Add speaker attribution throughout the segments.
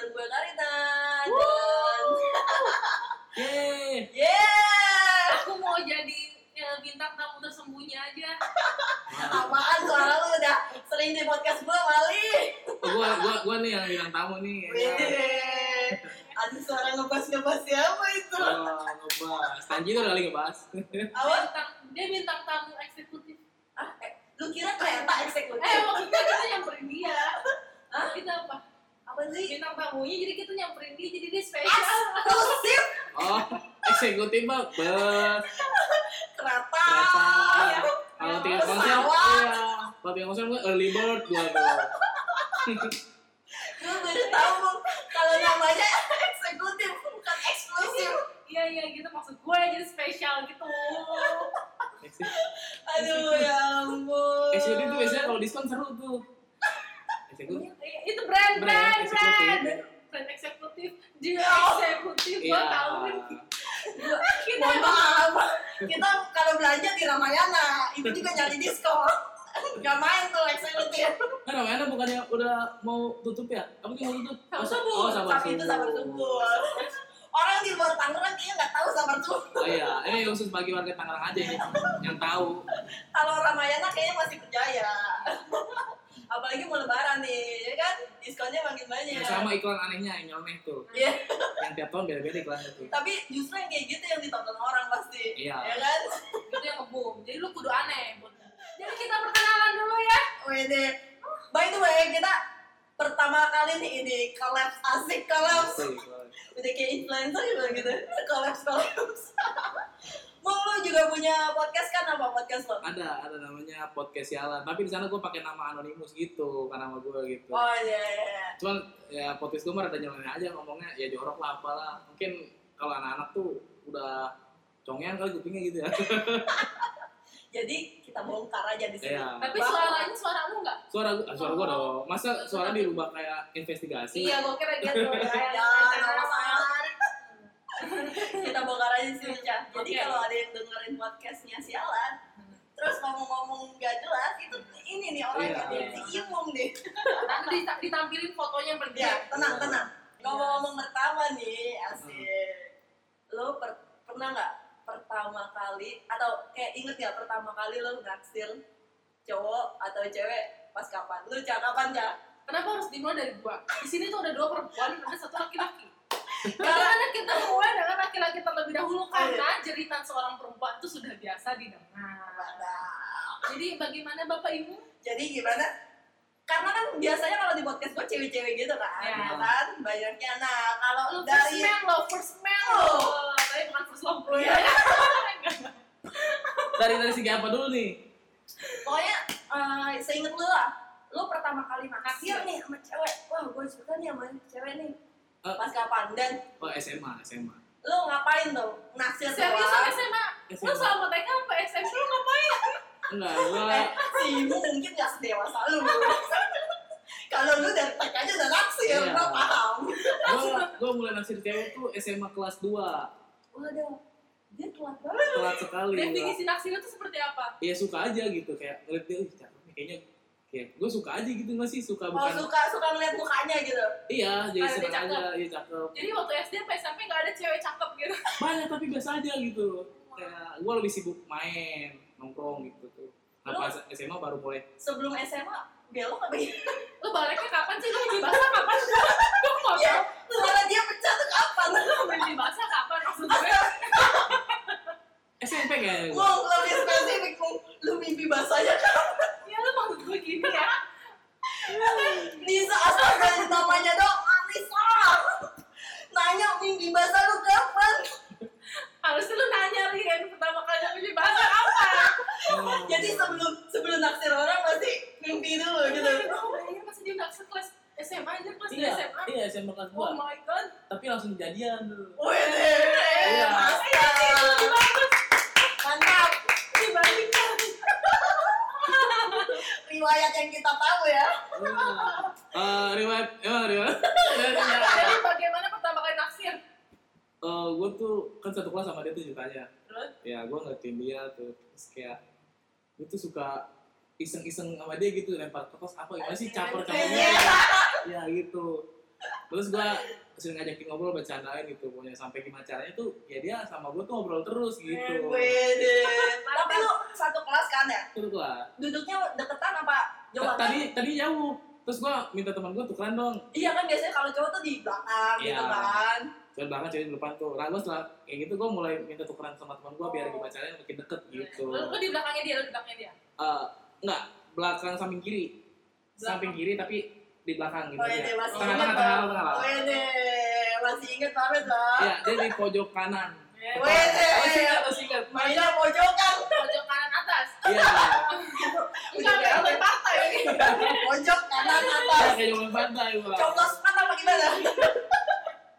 Speaker 1: baru gue Karina dan
Speaker 2: Yeay.
Speaker 1: yeah
Speaker 3: Aku mau jadi ya, bintang tamu tersembunyi aja.
Speaker 1: apaan soalnya lu udah sering di podcast gue Mali
Speaker 2: Oh, gua, gua, gua nih yang bilang tamu nih. ya.
Speaker 1: Wih, ada suara ngebas ngebas siapa itu
Speaker 2: Oh, ngebahas. Tanji tuh udah kali ngebahas.
Speaker 1: apa
Speaker 3: Bintang, dia bintang tamu eksekutif.
Speaker 1: ah, eh, lu kira kereta eksekutif
Speaker 3: Eh maksudnya kita nyamperin dia.
Speaker 1: Hah?
Speaker 3: Kita apa?
Speaker 1: apa sih
Speaker 3: Bintang tamunya jadi kita nyamperin dia jadi dia spesial.
Speaker 1: eksklusif
Speaker 2: Oh, eksekutif mah bus,
Speaker 1: kereta
Speaker 2: kereta. Kalau tiket konser, iya. Kalau tiket konser mah early bird dong.
Speaker 1: Gue baru tahu kalau namanya eksekutif bukan eksklusif.
Speaker 3: Iya iya gitu maksud gue jadi spesial gitu.
Speaker 1: Aduh ya ampun.
Speaker 2: Eksekutif tuh biasanya kalau diskon seru tuh. Eksekutif.
Speaker 3: Iya, Itu brand
Speaker 2: Brand,
Speaker 3: brand
Speaker 2: eksekutif.
Speaker 3: brand. Brand eksekutif. Dia
Speaker 1: Oh.
Speaker 3: eksekutif
Speaker 2: Iya.
Speaker 3: gua tahu nih. Kita
Speaker 1: Mohon maaf, kita kalau belanja di Ramayana itu juga nyari diskon. Gak main tuh eksekutif.
Speaker 2: Kan namanya bukannya udah mau tutup ya? Kamu tinggal tutup?
Speaker 3: Sabar
Speaker 2: Oh,
Speaker 3: subuh.
Speaker 2: Oh, sabar
Speaker 1: itu sabar subuh. Orang di luar Tangerang kayaknya nggak tahu sabar subuh.
Speaker 2: Oh iya, ini khusus bagi warga Tangerang aja ini yang tahu.
Speaker 1: Kalau Ramayana kayaknya masih percaya. Apalagi mau lebaran nih, ya kan? Diskonnya makin banyak.
Speaker 2: Sama iklan anehnya yang nyeleneh tuh.
Speaker 1: Iya.
Speaker 2: Yang tiap tahun beda-beda iklannya tuh.
Speaker 1: Tapi justru yang kayak gitu yang ditonton orang pasti.
Speaker 2: Iya.
Speaker 1: Ya kan?
Speaker 3: itu yang ngebum. Jadi lu kudu aneh. Jadi kita perkenalan dulu ya.
Speaker 1: Wede. By the way, kita pertama kali nih ini collabs asik
Speaker 2: iklan.
Speaker 1: Udah kayak influencer juga gitu. Collabs collabs. Mau lu juga punya podcast kan apa podcast lo?
Speaker 2: Ada, ada namanya podcast sialan. Tapi di sana gue pakai nama anonimus gitu, kan nama gue gitu.
Speaker 1: Oh iya iya. iya.
Speaker 2: Cuman ya podcast gue mah ada nyeleneh aja ngomongnya, ya jorok lah apalah. Mungkin kalau anak-anak tuh udah congean kali kupingnya gitu ya.
Speaker 1: Jadi kita bongkar aja di sini.
Speaker 2: Iya.
Speaker 3: Tapi
Speaker 1: Bahwa-
Speaker 3: suaranya suara lu enggak?
Speaker 2: Suara gue, suara gue dong. Masa suara dirubah kayak investigasi?
Speaker 3: Iya, gua kira gitu.
Speaker 1: Ya,
Speaker 3: ya.
Speaker 1: kita bongkar aja sini, Cah. Jadi
Speaker 3: Oke.
Speaker 1: kalau ada yang dengerin podcastnya sialan, terus ngomong-ngomong gak jelas, itu ini nih orangnya
Speaker 2: Iya.
Speaker 1: nih, si Imung nih.
Speaker 3: Nanti dita- ditampilin fotonya yang.
Speaker 1: Ya, tenang,
Speaker 2: Iya.
Speaker 1: tenang. Ngomong-ngomong pertama nih, asik. Lo per- pernah nggak pertama kali atau kayak inget nggak pertama kali lo naksir cowok atau cewek pas kapan? Lu cak kapan cak?
Speaker 3: Kenapa harus dimulai dari gua? Di sini tuh ada dua perempuan dan ada satu laki-laki. Karena kita mulai dengan laki-laki terlebih dahulu karena jeritan seorang perempuan itu sudah biasa didengar. Jadi bagaimana Bapak Ibu?
Speaker 1: Jadi gimana? Karena kan biasanya kalau di podcast gue cewek-cewek gitu kan,
Speaker 3: Ya.
Speaker 1: ya kan? Banyaknya. Nah, kalau
Speaker 3: Lu first
Speaker 1: dari
Speaker 3: man lo, first man lo.
Speaker 1: Oh.
Speaker 3: Tapi bukan first love bro
Speaker 1: Iya.
Speaker 3: ya.
Speaker 2: Dari dari segi apa dulu nih?
Speaker 1: pokoknya eh seinget lu lah, lu pertama kali Naksir. nih sama cewek. Wah, gue suka nih sama cewek nih.
Speaker 2: Eh.
Speaker 1: Pas kapan? Dan
Speaker 2: Oh SMA, SMA.
Speaker 1: lu ngapain tuh? Naksir
Speaker 3: Serius
Speaker 1: doang?
Speaker 3: SMA? Lu
Speaker 2: SMA.
Speaker 3: selama TK sampai SMP lu ngapain?
Speaker 2: Enggak, gua
Speaker 1: Eh, si Ibu mungkin gak sedewasa lu. Kalau lu dari TK aja udah naksir,
Speaker 2: Iya.
Speaker 1: gua paham.
Speaker 2: gua, gua mulai naksir cewek tuh SMA kelas 2
Speaker 1: Waduh, dia telat banget.
Speaker 2: telat sekali.
Speaker 3: Definisi naksir itu seperti apa?
Speaker 2: ya suka aja gitu kayak ngeliat dia "Ih, cakep nih kayaknya kayak gue suka aja gitu nggak sih suka
Speaker 1: Oh,
Speaker 2: bukan
Speaker 1: suka suka ngeliat mukanya gitu.
Speaker 2: iya jadi
Speaker 3: Ada dia
Speaker 2: seneng
Speaker 3: cakep.
Speaker 2: aja iya cakep
Speaker 3: Jadi waktu SD sampai SMP nggak ada cewek cakep gitu.
Speaker 2: banyak tapi biasa aja gitu kayak gue lebih sibuk main nongkrong gitu tuh nah pas SMA baru mulai
Speaker 1: Sebelum SMA belok apa ya?
Speaker 3: Lu baliknya kapan sih? Lu uji basah kapan? Gue mau tahu.
Speaker 1: suara dia pecah tuh kapan?
Speaker 3: Lu uji basah kapan maksud gue?
Speaker 2: SMP kayaknya gua.
Speaker 1: Mau lebih spesifik, lu mimpi basahnya kapan?
Speaker 3: Ya lu maksud gue gini ya.
Speaker 1: Nisa astaga namanya dong, Anissa. Nanya mimpi basah lu kapan?
Speaker 3: Harusnya lu nanya nih kan pertama kali uji basah kapan?
Speaker 2: Oh.
Speaker 1: Jadi sebelum sebelum naksir orang pasti mimpi dulu gitu.
Speaker 3: Oh, iya masih dia naksir kelas SMA aja kelas
Speaker 2: iya
Speaker 3: SMA.
Speaker 2: iya SMA kelas
Speaker 3: Oh
Speaker 2: 2
Speaker 3: my god.
Speaker 2: tapi langsung jadian dulu
Speaker 1: Wih,
Speaker 2: Iya.
Speaker 1: mantap. Mantap.
Speaker 3: Dibandingkan.
Speaker 1: Riwayat yang kita tahu ya.
Speaker 2: Eh, riwayat emang riwayat
Speaker 3: Jadi bagaimana pertama kali naksir?
Speaker 2: Eh, gue tuh kan satu kelas sama dia tuh ceritanya
Speaker 3: Terus?
Speaker 2: ya gue ngeliatin dia tuh terus kayak gue tuh suka iseng-iseng sama dia gitu lempar kertas apa gimana sih caper capernya
Speaker 1: Iya.
Speaker 2: ya gitu terus gua sering ngajakin ngobrol bercandain gitu pokoknya sampai gimana caranya tuh ya dia sama gua tuh ngobrol terus gitu.
Speaker 1: Tapi lu satu kelas kan ya?
Speaker 2: terus lah
Speaker 1: Duduknya deketan apa jauhan?
Speaker 2: tadi tadi jauh terus gua minta teman gua tukeran dong
Speaker 1: Iya kan biasanya kalau cowok tuh di belakang gitu
Speaker 2: Iya.
Speaker 1: kan.
Speaker 2: cewek belakang cewek di depan tuh nah gua setelah kayak gitu gua mulai minta tukeran sama teman gua biar gimana caranya makin deket gitu
Speaker 3: Lu, di belakangnya dia, lu di belakangnya dia.
Speaker 2: Eh, enggak belakang samping kiri samping kiri tapi di belakang gitu
Speaker 1: Wede
Speaker 2: ya
Speaker 1: masih
Speaker 2: tengah tengah tengah tengah lah
Speaker 1: Wede masih inget banget lah.
Speaker 2: ya dia di pojok kanan
Speaker 1: Wede.
Speaker 2: masih ingat masih ingat
Speaker 1: Mainnya pojokan.
Speaker 3: Pojok kanan atas.
Speaker 2: iya
Speaker 3: Enggak ada yang partai ini.
Speaker 1: Pojok kanan
Speaker 2: ya
Speaker 1: atas.
Speaker 2: kayak jaman pantai gua
Speaker 1: Coblos mana apa gimana?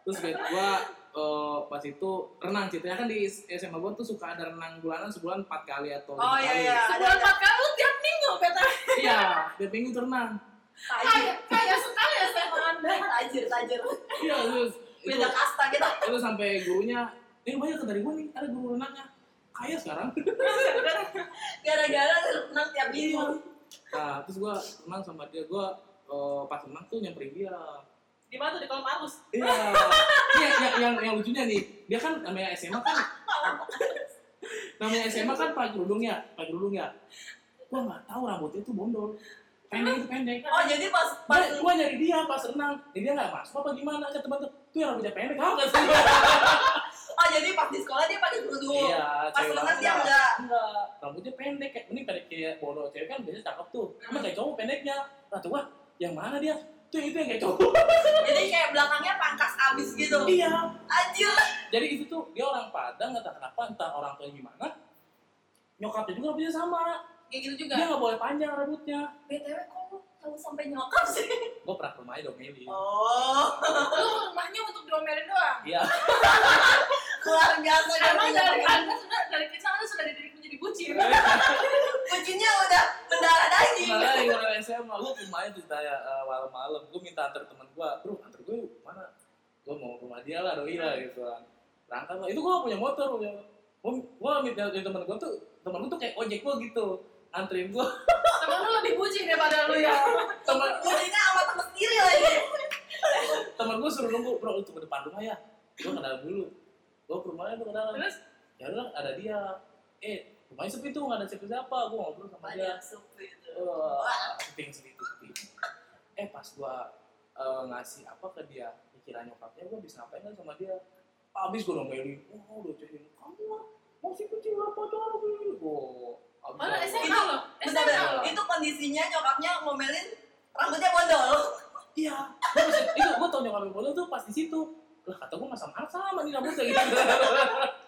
Speaker 2: terus gue gua eh, pas itu renang ceritanya kan di SMA gua tuh suka ada renang bulanan sebulan empat kali atau
Speaker 1: Oh
Speaker 2: lima
Speaker 1: iya
Speaker 2: kali
Speaker 1: iya. Ada
Speaker 3: Sebulan empat kali lu tiap minggu, Peter.
Speaker 2: iya tiap minggu tuh renang
Speaker 3: Kaya, kaya sekali ya saya anda.
Speaker 1: Tajir tajir.
Speaker 2: iya terus itu,
Speaker 1: Beda kasta kita.
Speaker 2: itu sampai gurunya ini banyak dari gua nih ada guru renangnya kaya sekarang
Speaker 1: Gara-gara renang tiap minggu.
Speaker 2: nah terus gua renang sama dia gua eh, pas renang tuh nyamperin dia
Speaker 3: Di mana tuh di kolam arus?
Speaker 2: Iya, iya yang, yang, lucunya nih, dia kan namanya SMA kan, namanya SMA kan pakai kerudung ya, pakai kerudung ya. Gua nggak tahu rambutnya itu bondol, pendek itu pendek.
Speaker 1: Oh jadi pas pas
Speaker 2: Gua, gua nyari dia pas renang, ya dia nggak masuk apa gimana? Kata teman tuh, tuh yang rambutnya pendek, kamu kan sih?
Speaker 1: Oh jadi pas di sekolah dia pakai kerudung.
Speaker 2: Iya,
Speaker 1: Pas renang dia enggak.
Speaker 2: Enggak, rambutnya pendek kayak ini pendek kayak bodoh cewek kan biasanya cakep tuh, emang kayak cowok pendeknya. Nah tuh wah, yang mana dia? Yang itu yang kayak cowok.
Speaker 1: Jadi kayak belakangnya pangkas abis gitu.
Speaker 2: iya.
Speaker 1: Anjir.
Speaker 2: Jadi itu tuh dia orang Padang entah kenapa entah orang tuanya gimana nyokapnya juga rambutnya sama
Speaker 3: Kayak gitu juga.
Speaker 2: dia nggak boleh panjang rambutnya
Speaker 1: BTW kok lu tahu sampai nyokap sih?
Speaker 2: gue pernah ke rumahnya dong Meli
Speaker 1: Oh,
Speaker 3: Lu rumahnya untuk diomelin doang.
Speaker 2: iya
Speaker 1: luar biasa kan
Speaker 3: Emang dari anda sudah dari kecil anda sudah dididik menjadi bucin.
Speaker 1: Kucingnya udah mendarah daging.
Speaker 2: malah yang orang SMA gue ke rumahnya tuh tanya eh, malam-malam. Gue minta antar teman gue bro antar gue yuk mana gue mau ke rumah dia lah doi lah gitu kan. Berangkat lah. Itu gue punya motor punya gue gue minta dari teman gue tuh teman gue tuh kayak ojek gue gitu anterin gue
Speaker 3: Temen lu lebih bucin daripada lu ya.
Speaker 2: teman
Speaker 1: Kucingnya sama temen sendiri lagi.
Speaker 2: teman gue suruh nunggu bro lu tunggu depan rumah ya. Gue ke dalam dulu. Gue ke rumahnya tuh ke dalam.
Speaker 3: Terus?
Speaker 2: Ya udah ada dia. Eh rumahnya sepi tuh nggak ada siapa siapa gue ngobrol sama dia
Speaker 1: sup itu.
Speaker 2: wah sepi sepi itu sepi eh pas gue eh, ngasih apa ke dia pikiran nyokapnya gue bisa ngapain kan sama dia abis gue ngomelin oh udah ceritain kamu lah masih kecil lah pacaran oh abis
Speaker 3: Mana
Speaker 2: gua-
Speaker 3: SMA
Speaker 1: Itu-
Speaker 3: lo? SMA
Speaker 1: Bener-bener.
Speaker 3: lo?
Speaker 1: Itu kondisinya nyokapnya ngomelin rambutnya bondol.
Speaker 2: iya itu gue tau nyokapnya bola tuh pas di situ lah kata gue masa sama sama nih rambutnya gitu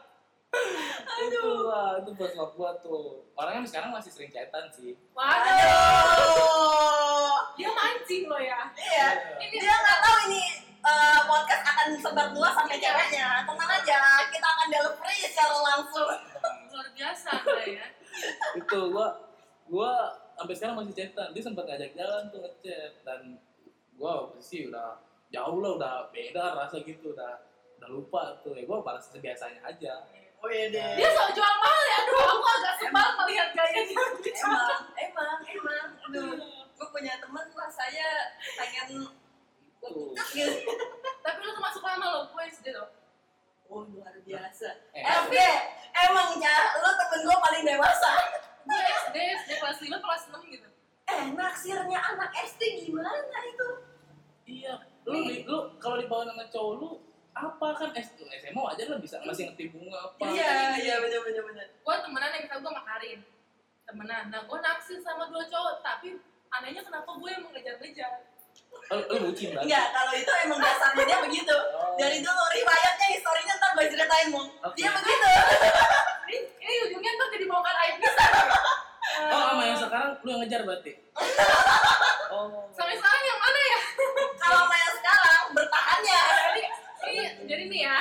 Speaker 2: itu lah itu buat nyokap gue tuh orangnya sekarang masih sering chatan sih
Speaker 3: Waduh.
Speaker 1: Aduh.
Speaker 3: Dia mancing lo ya.
Speaker 1: Iya.
Speaker 3: Ini
Speaker 1: Dia nggak tahu ini eh, podcast akan sebar luas sampai ceweknya. Tenang aja, kita akan delivery secara langsung.
Speaker 3: luar biasa ya.
Speaker 2: itu gua gua sampai sekarang masih chatan dia sempat ngajak jalan tuh ngechat dan gua sih udah jauh lah udah beda rasa gitu udah udah lupa tuh ya gua balas sebiasanya aja
Speaker 1: Wede.
Speaker 3: Dia sok jual mahal ya. Aduh, aku agak sebal melihat gayanya.
Speaker 1: Emang, emang, emang. Aduh, gue punya temen rasanya pengen gitu.
Speaker 3: Tapi lu termasuk lama lo, gue SD lo.
Speaker 1: Oh, luar biasa.
Speaker 2: eh,
Speaker 1: SD, emang ya, lo temen gue paling dewasa.
Speaker 3: Gue SD, SD kelas 5, kelas 6 gitu.
Speaker 1: Eh, naksirnya anak SD gimana itu?
Speaker 2: iya lu lu kalau dibawa sama cowok lu apa kan S, SMA aja lah bisa masih ngerti bunga apa
Speaker 1: Iya, iya, bener, bener, bener.
Speaker 3: Gue temenan yang kita gue sama Karin. Temenan. Nah, gue naksir sama dua cowok, tapi anehnya kenapa gue yang mengejar-ngejar.
Speaker 2: lu, lu bucin kan
Speaker 1: Enggak, kalau itu emang dasarnya dia begitu.
Speaker 2: Oh.
Speaker 1: Dari dulu riwayatnya, historinya ntar gue ceritain, Mung.
Speaker 2: Oke.
Speaker 1: Dia begitu.
Speaker 3: Ini, ini ujungnya tuh jadi bongkar aib bisa.
Speaker 2: oh sama yang sekarang lu yang ngejar berarti oh
Speaker 3: Sampai sekarang yang mana ya?
Speaker 1: Kalau sama yang sekarang, bertahannya.
Speaker 3: Jadi, jadi nih ya.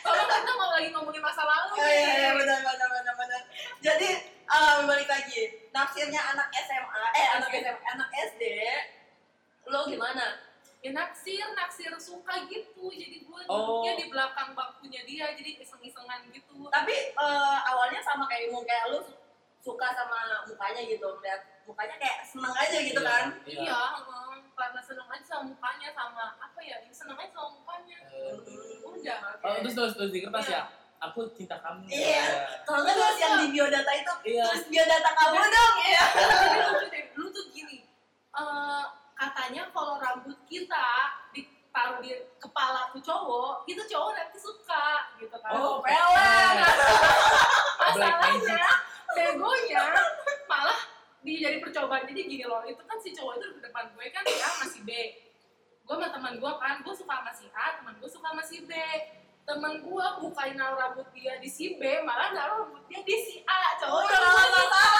Speaker 3: Tolong kita mau lagi ngomongin masa lalu.
Speaker 1: Oh, iya, iya, benar, benar, benar, benar. Jadi, eh, balik lagi. Naksirnya anak SMA, eh anak SMA, anak SD, lo gimana?
Speaker 3: Ya naksir, naksir suka gitu. Jadi gue
Speaker 2: Oh.
Speaker 3: di belakang bangkunya dia, jadi iseng-isengan gitu.
Speaker 1: Tapi eh, awalnya sama kayak Mung, kayak lu suka sama mukanya gitu melihat mukanya kayak seneng aja gitu
Speaker 2: iya,
Speaker 1: kan.
Speaker 2: iya,
Speaker 3: iya karena seneng aja sama mukanya sama apa ya seneng aja sama mukanya.
Speaker 2: Uh,
Speaker 3: udah. Okay.
Speaker 2: oh, terus terus terus di kertas iya. ya? Aku cinta kamu.
Speaker 1: Iya.
Speaker 2: iya.
Speaker 1: Kalau nggak terus iya. yang di biodata itu
Speaker 2: iya.
Speaker 1: terus biodata kamu dong.
Speaker 3: Iya. iya. Lu tuh gini uh, katanya kalau rambut kita ditaruh di kepala tuh cowok itu cowok nanti suka gitu kan.
Speaker 1: Oh pelan.
Speaker 3: Masalahnya begonya malah di jadi percobaan. Jadi gini loh itu kan si cowok itu di depan gue kan ya masih B. Gue sama teman gue kan gue suka sama si A teman gue suka sama si B. Teman gue bukain rambut dia di si B malah naruh rambut dia di si A cowok.
Speaker 1: Udah lama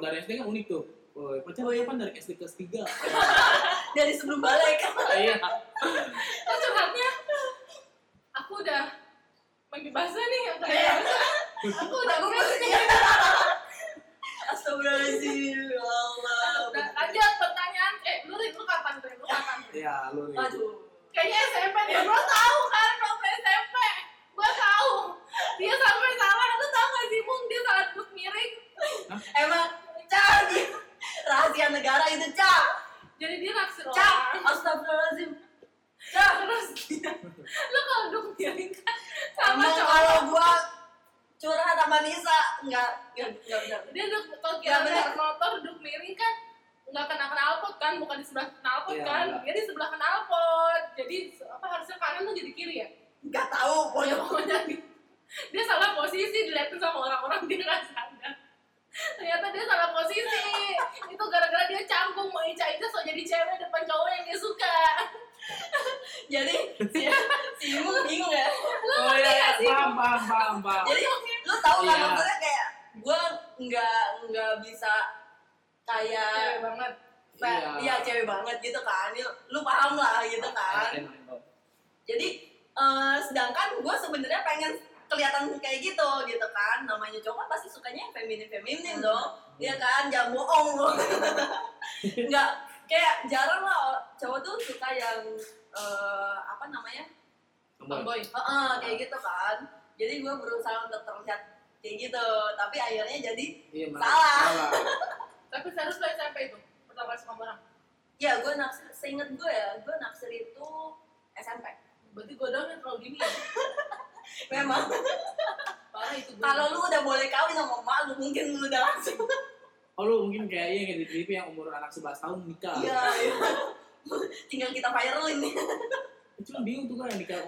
Speaker 1: kalau
Speaker 2: dari SD
Speaker 3: kan
Speaker 2: unik tuh.
Speaker 1: Woi,
Speaker 3: pacar lo ya
Speaker 2: pan dari SD kelas 3
Speaker 1: Dari sebelum balik.
Speaker 2: Iya.
Speaker 3: Kok curhatnya? Aku udah pagi bahasa nih Aku,
Speaker 1: iya.
Speaker 3: aku udah ngurus nih
Speaker 1: Astagfirullahaladzim ya Allah.
Speaker 3: Lanjut pertanyaan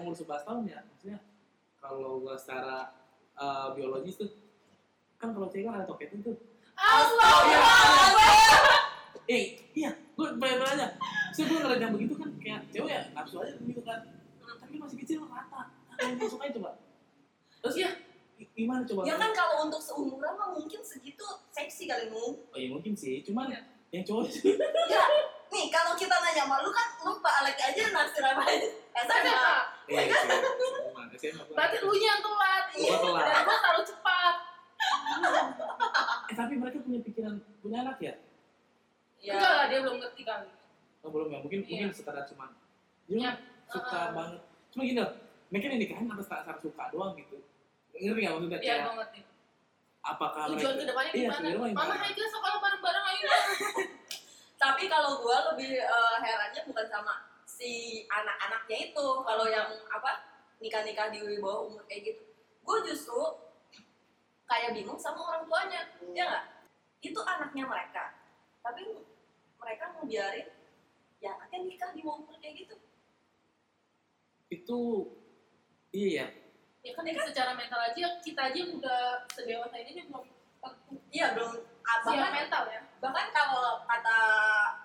Speaker 2: umur 11 tahun ya maksudnya kalau gua secara uh, biologis tuh kan kalau cewek kan ada toketnya tuh.
Speaker 1: Astagfirullah
Speaker 2: eh iya gue bener-bener aja gue ngeliat yang begitu kan kayak cewek ya nafsu aja begitu kan. Nah, tapi masih kecil rata. Nah, yang suka aja coba terus ya gimana coba?
Speaker 1: Ya kan kalau untuk seumuran mah mungkin segitu seksi kali nu
Speaker 2: oh iya mungkin sih. Cuman
Speaker 3: ya.
Speaker 2: yang cowok sih.
Speaker 1: Ya nih kalau kita nanya malu kan lupa Alek aja naksir apa aja. Iya, SMA
Speaker 3: SMA.
Speaker 2: iya sih cuman SMA
Speaker 3: Berarti lu yang telat.
Speaker 2: Gua telat.
Speaker 3: Dan gua terlalu cepat.
Speaker 2: eh tapi mereka punya pikiran punya anak ya
Speaker 1: Ya.
Speaker 3: Enggak lah, dia belum ngerti kali.
Speaker 2: oh belum ya mungkin
Speaker 3: Iya.
Speaker 2: mungkin sekadar cuman dia
Speaker 3: Ya,
Speaker 2: suka
Speaker 3: uh-uh.
Speaker 2: banget cuma gini loh mereka yang nikahin atas dasar suka doang gitu ngerti nggak maksudnya
Speaker 3: Iya, gua ngerti.
Speaker 2: apakah
Speaker 3: Tujuan
Speaker 2: mereka
Speaker 3: ke depannya
Speaker 2: iya
Speaker 3: gimana?
Speaker 2: sebenarnya
Speaker 3: Mama ayo sekolah bareng-bareng ayo.
Speaker 1: Tapi kalau gua lebih eh, herannya bukan sama si anak-anaknya itu. Kalau yang apa nikah-nikah di bawah umur kayak gitu. Gue justru kayak bingung sama orang tuanya. Ya nggak? Itu anaknya mereka. Tapi mereka mau biarin ya anaknya nikah di bawah umur kayak gitu.
Speaker 2: itu iya ya
Speaker 3: Ya kan secara mental aja kita aja udah sedewasa ini belum
Speaker 1: Iya belum ah,
Speaker 3: siap
Speaker 1: bahkan,
Speaker 3: mental ya.
Speaker 1: bahkan kalau kata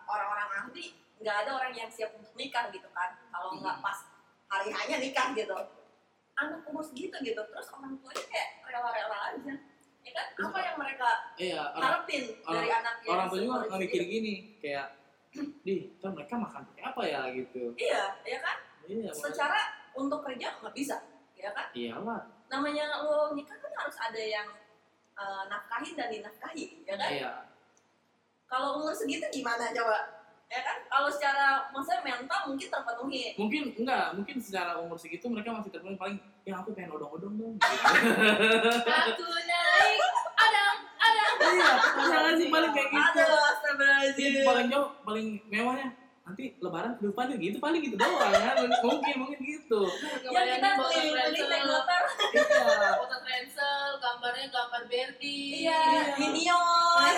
Speaker 1: orang-orang ahli nggak ada orang yang siap untuk nikah gitu kan. Kalau nggak
Speaker 2: Hmm.
Speaker 1: pas hari hanya nikah gitu. Anak umur segitu gitu terus orang tuanya kayak rela-rela aja. Ya kan? Apa yang mereka
Speaker 2: iya orang
Speaker 1: harapin dari anak yang
Speaker 2: orang tua juga nggak mikir gini kayak di kan mereka makan pakai apa ya gitu
Speaker 1: Iya, ya kan?
Speaker 2: iya makanya-
Speaker 1: Secara untuk kerja nggak bisa, ya kan?
Speaker 2: iyalah
Speaker 1: Namanya lo nikah kan harus ada yang eh, nafkahin dan dinafkahi, ya kan?
Speaker 2: iya
Speaker 1: Kalau umur segitu gimana coba? Ya kan? Kalau secara maksudnya mental mungkin terpenuhi.
Speaker 2: mungkin enggak mungkin secara umur segitu mereka masih terpenuhi paling yang aku pengen odong-odong dong
Speaker 3: Aku naik, adam, adam.
Speaker 2: iya pasangan sih paling kayak gitu
Speaker 1: Aduh,
Speaker 2: Iya,
Speaker 1: astagfirullahaladzim.
Speaker 2: paling jauh paling mewahnya nanti lebaran ke depannya gitu paling gitu doang kan mungkin mungkin gitu
Speaker 1: Ya kita keliling-keliling naik motor.
Speaker 2: iya
Speaker 3: Foto ransel, gambarnya gambar Berdi.
Speaker 1: Iya,
Speaker 2: Iya.
Speaker 1: Minion.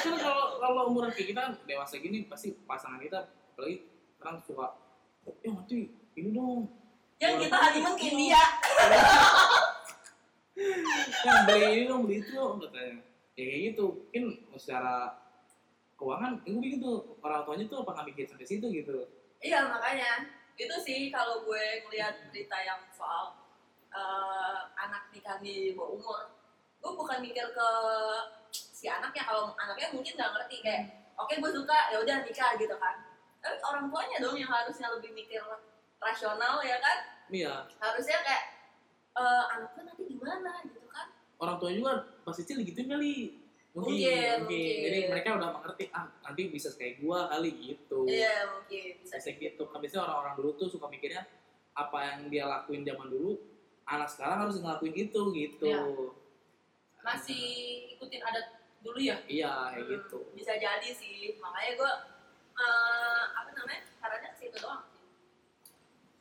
Speaker 2: Kan kalau kalau umuran kayak kita kan dewasa gini pasti pasangan kita apalagi sekarang suka ya nanti ini dong.
Speaker 1: Yang kita honeymoon ke India.
Speaker 2: yang beli ini dong beli itu dong katanya. Ya kayak gitu. Mungkin secara keuangan ya gue begitu orang tuanya tuh apa nggak mikir sampai situ gitu.
Speaker 1: Iya makanya. Itu sih kalau gue ngeliat berita yang soal eh, anak nikah di bawah umur, gue bukan mikir ke si anaknya kalau anaknya mungkin nggak ngerti kayak oke gue suka ya udah nikah gitu kan. Tapi orang tuanya dong yang harusnya lebih mikir rasional ya kan.
Speaker 2: iya
Speaker 1: Harusnya kayak eh, anaknya nanti gimana gitu kan.
Speaker 2: orang tua juga pas kecil digituin kali mungkin
Speaker 1: Mungkin,
Speaker 2: mungkin, jadi mereka udah mengerti ah nanti bisa kayak gua kali gitu
Speaker 1: Iya mungkin bisa.
Speaker 2: bisa gitu kan biasanya orang-orang dulu tuh suka mikirnya apa yang dia lakuin zaman dulu anak sekarang harus ngelakuin itu gitu
Speaker 3: Iya. Masih ikutin adat dulu ya?
Speaker 2: iya kayak
Speaker 1: Hmm,
Speaker 2: gitu
Speaker 1: Bisa jadi sih, makanya gue eh apa namanya caranya sih itu doang.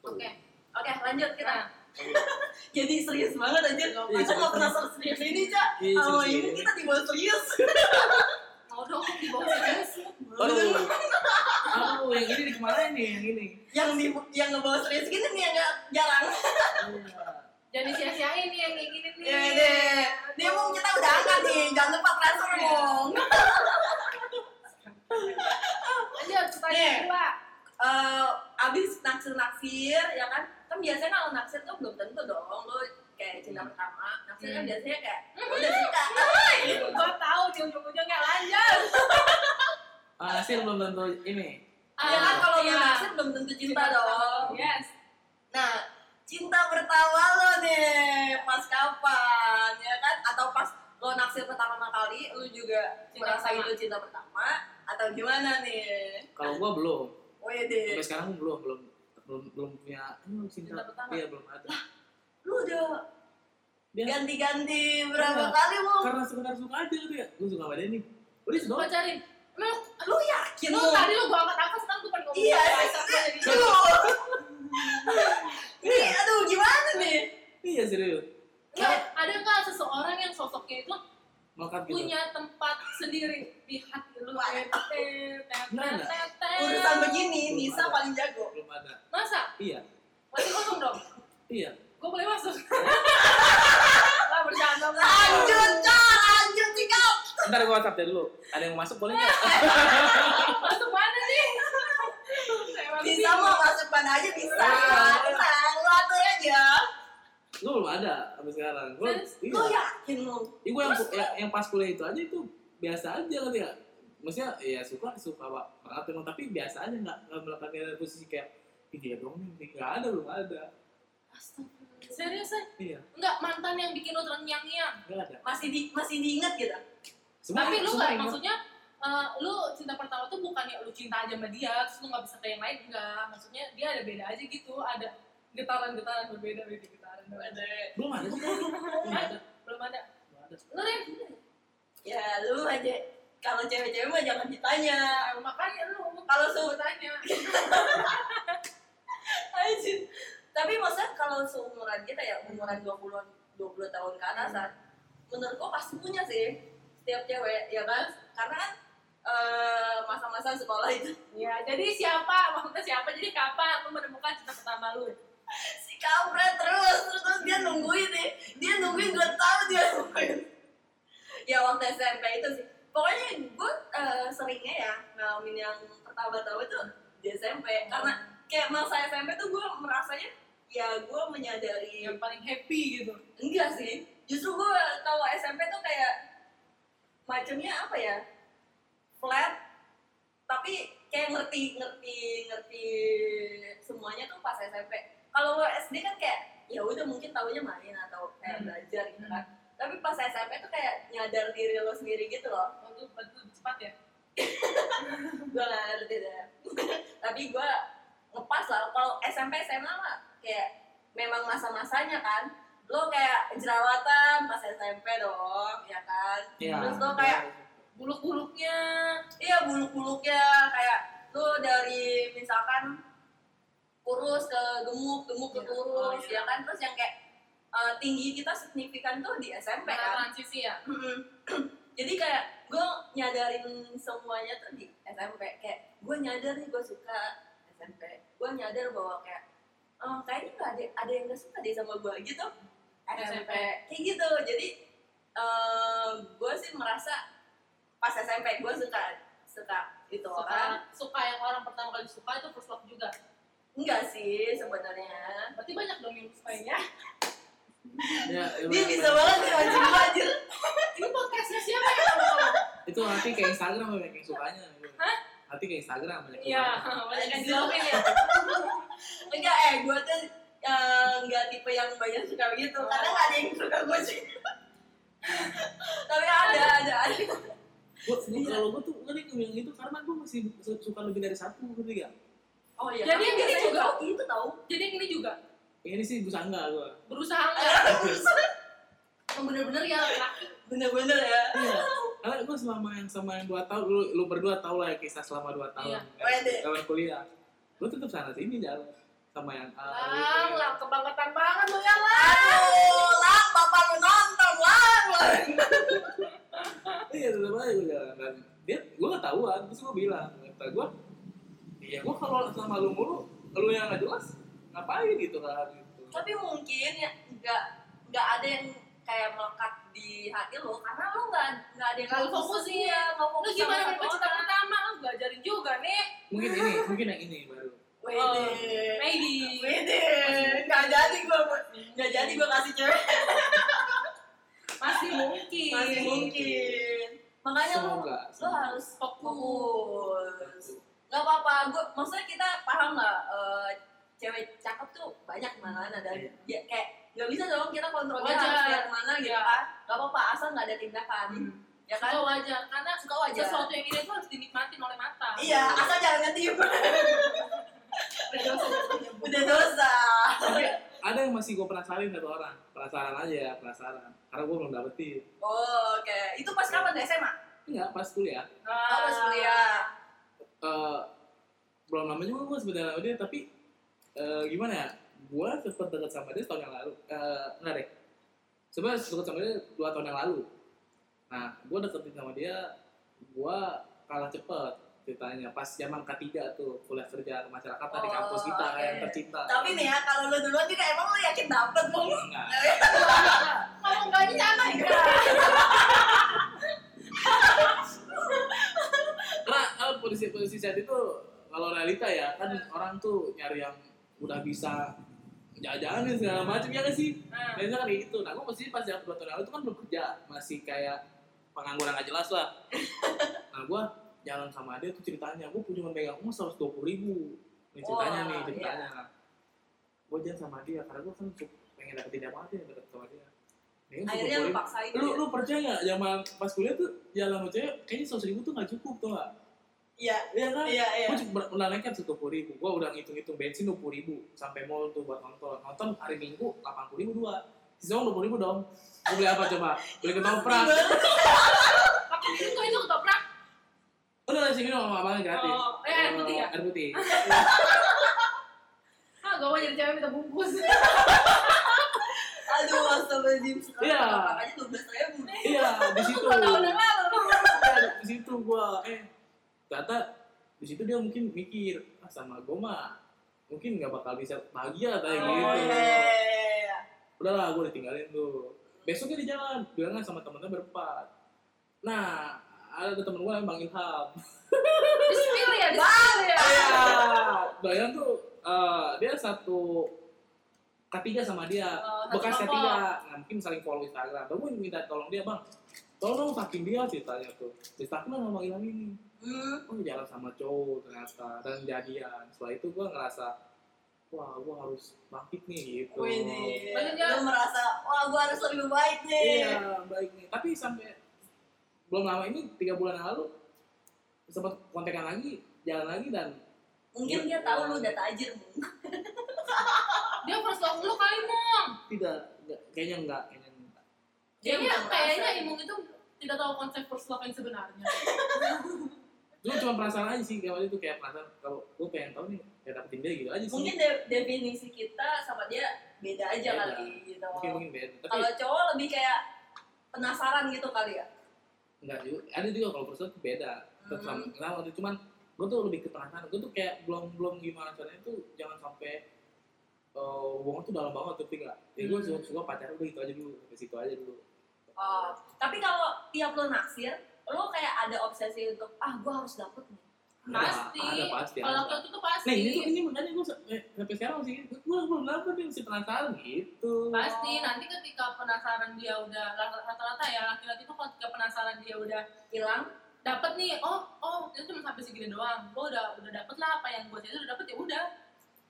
Speaker 3: Oke.
Speaker 1: Oke lanjut kita.
Speaker 3: Nah,
Speaker 1: Jadi serius banget aja.
Speaker 3: Iya,
Speaker 1: Masa nggak pernah
Speaker 2: serius.
Speaker 1: ini cak?
Speaker 2: Iya,
Speaker 1: Kalau ini kita dibawa serius.
Speaker 3: mau dong di bawah serius.
Speaker 2: Aduh, aduh, yang ini di ke mana nih, yang ini?
Speaker 1: yang di yang ngebawa serius gini nih yang jarang.
Speaker 3: Jangan disia-siain nih yang kayak gini nih.
Speaker 1: Iya deh. Dia mau kita udah angkat nih, jangan lupa transfer
Speaker 3: Iya.
Speaker 1: dong.
Speaker 3: Lanjut, pertanyaan
Speaker 1: Nih.
Speaker 3: kedua.
Speaker 1: Eh, abis naksir naksir ya kan? Kan biasanya kalau naksir tuh belum tentu dong lo kayak cinta pertama. Naksir kan
Speaker 3: Hmm.
Speaker 1: biasanya kayak udah suka.
Speaker 3: Gua tahu di ujung-ujungnya lanjut.
Speaker 2: Ah, hasil belum tentu ini.
Speaker 1: Ya kan kalau
Speaker 3: iya.
Speaker 1: naksir belum tentu cinta dong.
Speaker 3: Yes.
Speaker 1: Nah, cinta pertama lo nih pas kapan ya kan? Atau pas lo naksir pertama kali, lo juga
Speaker 3: Cinta
Speaker 1: merasa itu cinta pertama atau gimana nih?
Speaker 2: Kalau gua belum.
Speaker 1: Wede,
Speaker 2: Sampai sekarang belum belum belum belum punya ini cinta.
Speaker 3: Cinta pertama.
Speaker 2: Iya, belum ada.
Speaker 1: lu udah ganti-ganti berapa
Speaker 2: Iya.
Speaker 1: kali lo?
Speaker 2: karena sekedar suka aja gitu ya. Gua suka sama dia nih. Udah
Speaker 3: Gua
Speaker 2: sudah.
Speaker 3: cari. Emang
Speaker 1: Lu yakin
Speaker 3: lu
Speaker 1: lu?
Speaker 3: tadi lu gua angkat-angkat sekarang gua pengen ngomong.
Speaker 1: Iya,
Speaker 3: biasa aja jadi.
Speaker 1: Aduh. Ini aduh gimana nih?
Speaker 2: Iya serius.
Speaker 3: Nggak, ada nggak seseorang yang sosoknya itu
Speaker 2: Melekat gitu.
Speaker 3: Punya tempat sendiri di hati lu?
Speaker 1: Urusan begini
Speaker 2: Belum
Speaker 1: Nisa
Speaker 2: ada.
Speaker 1: paling jago.
Speaker 2: Belum ada.
Speaker 3: Masa?
Speaker 2: Iya.
Speaker 3: Masih kosong dong?
Speaker 2: Iya.
Speaker 3: Gue boleh masuk? Lah bercanda.
Speaker 1: Lanjut, Cak, lanjut sikap.
Speaker 2: Ntar gua WhatsApp dulu. Ada yang masuk boleh nggak?
Speaker 3: Masuk mana nih? Emang
Speaker 1: Bisa
Speaker 3: bingung.
Speaker 1: mau masuk mana aja bisa.
Speaker 2: Iya.
Speaker 1: Tenang, lu atur aja.
Speaker 2: Lu belum ada sampai sekarang. Gue,
Speaker 3: Serius?
Speaker 2: iya.
Speaker 1: Lo yakin lo?
Speaker 2: Iya, gue yang, yang, yang pas kuliah itu aja itu biasa aja kan ya. Maksudnya ya suka suka pak banget emang tapi biasa aja nggak nggak melakukan dari posisi kayak dia dong nih nggak ada belum ada.
Speaker 3: Astagfirullah. Serius ya?
Speaker 2: Iya
Speaker 3: Enggak, mantan yang bikin lo terngiang-ngiang.
Speaker 2: nggak ada.
Speaker 1: Masih di masih diingat gitu?
Speaker 2: Semua-
Speaker 3: Tapi lu nggak maksudnya eh, lu cinta pertama tuh bukan ya lu cinta aja sama dia terus lu nggak bisa ke yang lain enggak maksudnya dia ada beda aja gitu ada getaran-getaran berbeda beda getaran berbeda
Speaker 2: belum ada sih. belum ada.
Speaker 3: belum ada
Speaker 2: Belum ada.
Speaker 3: lu
Speaker 1: Ya lu aja. Kalau cewek-cewek mah jangan ditanya.
Speaker 3: Makanya lu
Speaker 1: Kalau
Speaker 3: su
Speaker 1: su
Speaker 3: tanya
Speaker 1: Anjir. Tapi maksudnya kalau seumuran kita ya umuran 20 20 tahun ke atasan, menurut gua pasti punya sih setiap cewek ya kan? Karena kan eh, masa-masa sekolah itu
Speaker 3: ya jadi siapa maksudnya siapa jadi kapan lu menemukan cinta pertama lu
Speaker 1: si kampret terus terus, terus dia nungguin nih dia nungguin gue tahu dia nungguin ya waktu SMP itu sih. Pokoknya gue eh, seringnya ya ngalamin yang pertama-tama itu di SMP karena kayak masa SMP tuh gue merasanya ya gue menyadari
Speaker 3: yang paling happy gitu.
Speaker 1: Enggak sih. Justru gue kalau SMP tuh kayak macamnya apa ya? Flat tapi kayak ngerti ngerti ngerti semuanya tuh pas SMP kalau SD kan kayak ya udah mungkin tahunya main atau kayak
Speaker 3: Hmm.
Speaker 1: belajar gitu kan tapi pas SMP tuh kayak nyadar diri lo sendiri gitu loh.
Speaker 3: Waktu waktu lebih cepat ya?
Speaker 1: Gue gak ngerti deh. Tapi gue ngepas lah. Kalau SMP SMA mah kayak memang masa-masanya kan. Lo kayak jerawatan pas SMP dong ya kan?
Speaker 2: Iya.
Speaker 1: terus lo kayak
Speaker 3: buluk-buluknya.
Speaker 1: Iya buluk-buluknya. Kayak lo dari misalkan kurus ke gemuk gemuk ke
Speaker 3: Iya.
Speaker 1: kurus
Speaker 3: Oh, iya.
Speaker 1: ya kan? Terus yang kayak eh, tinggi kita signifikan tuh di SMP kan.
Speaker 3: transisi ya?
Speaker 1: Jadi kayak gue nyadarin semuanya tuh di SMP kayak gue nyadar nih gue suka SMP gue nyadar bahwa kayak eh, kayaknya nggak ada ada yang gak suka deh sama gue gitu. SMP kayak gitu. Jadi gue sih merasa pas SMP gue suka suka itu orang.
Speaker 3: suka suka yang orang pertama kali suka itu first love juga?
Speaker 1: Enggak sih sebenarnya.
Speaker 3: Berarti banyak dong yang sukanya
Speaker 2: Ya, ya,
Speaker 1: dia bisa banget nih anjing anjir
Speaker 3: ini podcastnya siapa ya
Speaker 2: itu nanti ke Instagram banyak yang sukanya. Nanti ke Instagram banyak yang
Speaker 3: iya
Speaker 2: sukanya.
Speaker 3: banyak yang jawabin ya.
Speaker 1: Enggak eh gue tuh eh, nggak tipe yang banyak suka gitu karena nggak ada yang suka gue sih. Tapi ada ada ada.
Speaker 2: Gua, gua, kalau gue tuh kan yang bilang itu karena gue masih su- suka lebih dari satu ngerti gak?
Speaker 1: oh iya.
Speaker 3: Jadi yang ini juga?
Speaker 1: gitu tau.
Speaker 3: Jadi yang ini juga
Speaker 2: Ini sih busangga gue.
Speaker 3: berusaha enggak yang bener-bener ya
Speaker 1: bener-bener ya
Speaker 2: Iya. Karena gue selama yang sama yang dua tahun, lu, lu berdua tau lah ya kisah selama dua tahun.
Speaker 3: Iya.
Speaker 2: kan. Kawan kuliah. Gue tetap sana sini jalan sama yang A.
Speaker 3: lang lang kebangetan banget lu ya lang
Speaker 1: aduh lah bapak lu nonton lah
Speaker 2: Iya tetap aja gue jalan. Dan dia, gue gak tahuan. Terus gue bilang, kata gue, iya gue kalau sama lu mulu, lu yang gak jelas, ngapain gitu kan? Gitu.
Speaker 1: tapi mungkin ya nggak nggak ada yang kayak melekat di hati lo karena lo nggak nggak ada yang
Speaker 3: Nggak fokus
Speaker 1: sih
Speaker 3: iya.
Speaker 1: ya nggak
Speaker 3: lu
Speaker 1: fokus
Speaker 3: gimana
Speaker 1: sama
Speaker 3: cinta pertama lu belajarin juga nih
Speaker 2: Mungkin ini, mungkin yang ini baru.
Speaker 1: Wede.
Speaker 3: Oh, maybe
Speaker 1: Wede. Nggak jadi gue nggak jadi gue kasih cewek
Speaker 3: masih mungkin
Speaker 1: masih mungkin makanya lo lo harus
Speaker 3: Fokus.
Speaker 1: fokus nggak apa-apa gue maksudnya kita paham nggak eh, cewek cakep tuh banyak mana ada
Speaker 2: Iya.
Speaker 1: ya, kayak nggak bisa dong kita kontrol dia
Speaker 3: Wajar.
Speaker 1: harus lihat mana gitu
Speaker 3: Iya.
Speaker 1: kan nggak apa-apa asal nggak ada tindakan
Speaker 3: Hmm.
Speaker 1: ya kan
Speaker 3: Suka wajar karena
Speaker 1: suka wajar
Speaker 3: sesuatu yang ini tuh harus dinikmatin oleh mata
Speaker 1: iya asal jangan ngetiup
Speaker 3: Udah dosa
Speaker 1: udah dosa
Speaker 2: ada yang masih gue penasarin satu orang. Penasaran aja ya, penasaran. Karena gue belum dapetin.
Speaker 1: oh, oke itu pas kapan SMA
Speaker 2: Enggak, pas kuliah.
Speaker 1: oh pas kuliah
Speaker 2: Eh, belum lama juga gue sebenarnya dia, tapi eh, gimana ya? Gue sempet deket sama dia tahun yang lalu. Eh, enggak deh. Sebenarnya deket sama dia dua tahun yang lalu. Nah, gue deketin sama dia, gue kalah cepet ceritanya pas zaman ketiga tuh kuliah kerja kemasyarakatan di
Speaker 1: Oh,
Speaker 2: kampus kita
Speaker 1: oke.
Speaker 2: yang tercinta.
Speaker 1: tapi nih ya kalau lu duluan juga emang lu yakin dapet mau
Speaker 2: Enggak.
Speaker 3: ngomong gak nyata enggak
Speaker 2: Karena kalau posisi-posisi saat itu kalau realita ya kan orang tuh nyari yang udah bisa jajanin segala macam ya kan sih?
Speaker 3: Nah,
Speaker 2: kan kayak gitu. Nah gue posisi pas yang dua tahun lalu itu kan belum kerja masih kayak pengangguran gak jelas lah. Nah gue jalan sama dia tuh ceritanya gue punya megang uang seratus dua puluh ribu. Ini ceritanya nih ceritanya. Gue jalan sama dia karena gue kan pengen dapetin dia banget ya deket sama dia. Dia kan
Speaker 1: akhirnya lu
Speaker 2: 120.000.
Speaker 1: paksain
Speaker 2: lu
Speaker 1: ya?
Speaker 2: lu percaya nggak? Zaman pas kuliah tuh jalan sama cewek kayaknya seratus ribu tuh gak cukup tuh gak
Speaker 1: iya
Speaker 2: iya kan?
Speaker 1: iya iya.
Speaker 2: Gue cuma udah nekat satu puluh ribu. Gue udah ngitung-ngitung bensin dua puluh ribu sampai mall tuh buat nonton. Nonton hari minggu delapan puluh ribu dua. Sisa uang dua puluh ribu dong. Gue beli apa coba? Beli ketoprak.
Speaker 3: Pakai kok itu ketoprak.
Speaker 2: udah nasi minum sama abangnya gratis.
Speaker 3: Oh, eh, air putih ya?
Speaker 2: air putih.
Speaker 3: Ah, gak mau jadi cewek minta bungkus.
Speaker 1: aduh astagfirullahaladzim.
Speaker 2: Iya.
Speaker 1: ketoprak aja dua belas ribu.
Speaker 2: Iya di situ.
Speaker 3: Tahun yang lalu.
Speaker 2: Iya, di situ gue eh ternyata di situ dia mungkin mikir ah, sama gue mah mungkin nggak bakal bisa bahagia kayak
Speaker 1: oh
Speaker 2: gitu.
Speaker 1: Iya iya iya
Speaker 2: udahlah gue ditinggalin tuh besoknya di jalan bilangan sama temennya berempat. Nah ada temen gue yang bang Ilham.
Speaker 3: Di spill ya, di spill ya.
Speaker 2: Iya, tuh eh, dia satu ketiga sama dia,
Speaker 3: Oh,
Speaker 2: bekas ketiga, nah, mungkin saling follow Instagram. Gue minta tolong dia bang, tolong dong takin dia ceritanya tuh. Ditakin lah sama Ilham ini.
Speaker 1: hmm.
Speaker 2: Oh jalan sama cowok ternyata dan jadian. Setelah itu gue ngerasa, wah gue harus bangkit nih gitu.
Speaker 3: Maksudnya-
Speaker 1: lu merasa wah gua harus lebih baik nih
Speaker 2: Iya, baik nih. Tapi sampai belum lama ini tiga bulan yang lalu sempat kontekan lagi, jalan lagi dan
Speaker 1: mungkin dia tahu lu udah tajir Mung.
Speaker 3: Dia first love lu kali, Mong.
Speaker 2: tidak, enggak, kayaknya enggak.
Speaker 1: Dia
Speaker 3: Kayaknya, kayaknya. Imung itu tidak tahu konsep first love yang sebenarnya.
Speaker 2: Gue cuma perasaan aja sih kayak waktu itu kayak perasaan kalau gue pengen tahu nih kayak dapetin dia gitu aja sih.
Speaker 1: mungkin de- definisi kita sama dia beda aja
Speaker 2: Beda.
Speaker 1: kali gitu
Speaker 2: mungkin mungkin beda. Tapi
Speaker 1: kalau cowok lebih kayak penasaran gitu kali ya
Speaker 2: enggak juga. Ada juga kalau perasaan tuh beda. Tetap
Speaker 1: Hmm.
Speaker 2: Nah, waktu cuman gue tuh lebih ke penasaran. Gue tuh kayak belum belum gimana caranya tuh jangan sampai eh, hubungan tuh dalam banget tapi enggak. Ya gue
Speaker 1: Hmm.
Speaker 2: suka, suka pacaran gue gitu aja dulu, ke situ aja dulu.
Speaker 1: Oh, tapi kalau tiap lo naksir, lo kayak ada obsesi untuk ah gue harus dapet nih.
Speaker 3: Pasti.
Speaker 2: Ada pasti.
Speaker 3: Kalau laki-laki itu pasti.
Speaker 2: Nah ini tuh ini makanya gue sampai sekarang masih gue belum dapet nih masih penasaran gitu.
Speaker 3: Pasti nanti ketika penasaran dia udah rata-rata ya laki-laki itu ketika penasaran dia udah
Speaker 1: Hilang.
Speaker 3: dapet nih oh oh itu cuma sampai segini doang gue udah udah dapet lah apa yang gue cari udah dapet ya udah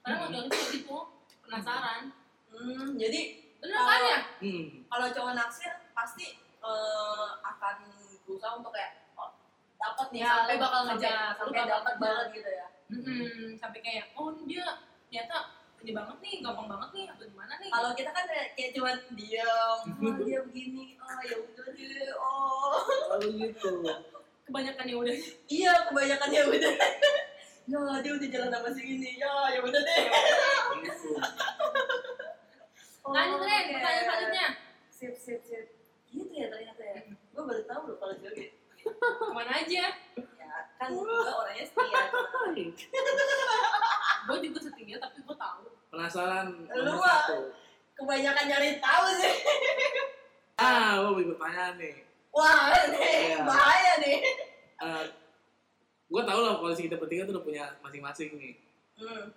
Speaker 3: karena
Speaker 2: Hmm.
Speaker 3: itu gitu penasaran
Speaker 1: Hmm, jadi
Speaker 3: bener
Speaker 1: Kalau-
Speaker 3: kan ya
Speaker 2: Hmm.
Speaker 1: kalau cowok naksir pasti eh, akan berusaha untuk kayak oh, dapat nih
Speaker 3: Ya,
Speaker 1: sampai
Speaker 3: bakal
Speaker 1: sampai,
Speaker 3: ngejar,
Speaker 1: sampai
Speaker 3: bakal
Speaker 1: dapat banget gitu ya.
Speaker 3: Hmm, sampai kayak oh ini dia ternyata ini banget nih gampang banget nih atau gimana nih
Speaker 1: Kalau kita kan kayak kayak cuma diam, oh, dia begini, oh ya udah deh, oh.
Speaker 2: Lalu gitu.
Speaker 3: kebanyakan ya udah
Speaker 1: Iya, kebanyakan ya udah. ya dia udah jalan sama si ini, ya ya udah deh.
Speaker 2: gitu.
Speaker 1: Oh,
Speaker 3: lanjut Ren
Speaker 1: oke.
Speaker 3: pertanyaan selanjutnya
Speaker 1: Sip. Gitu ya ternyata ya. Gue baru tahu loh kalau joget.
Speaker 3: ke mana aja
Speaker 1: Ya kan gue orangnya setia.
Speaker 3: gue juga setia tapi gue tahu
Speaker 2: Penasaran
Speaker 1: Lu. Kebanyakan nyari tahu sih.
Speaker 2: Ah, gue mau pertanyaan nih.
Speaker 1: Wah, nih
Speaker 2: Iya.
Speaker 1: bahaya nih.
Speaker 2: Eh, gue tau lah polisi kita bertiga tuh udah punya masing-masing nih.
Speaker 1: Hmm.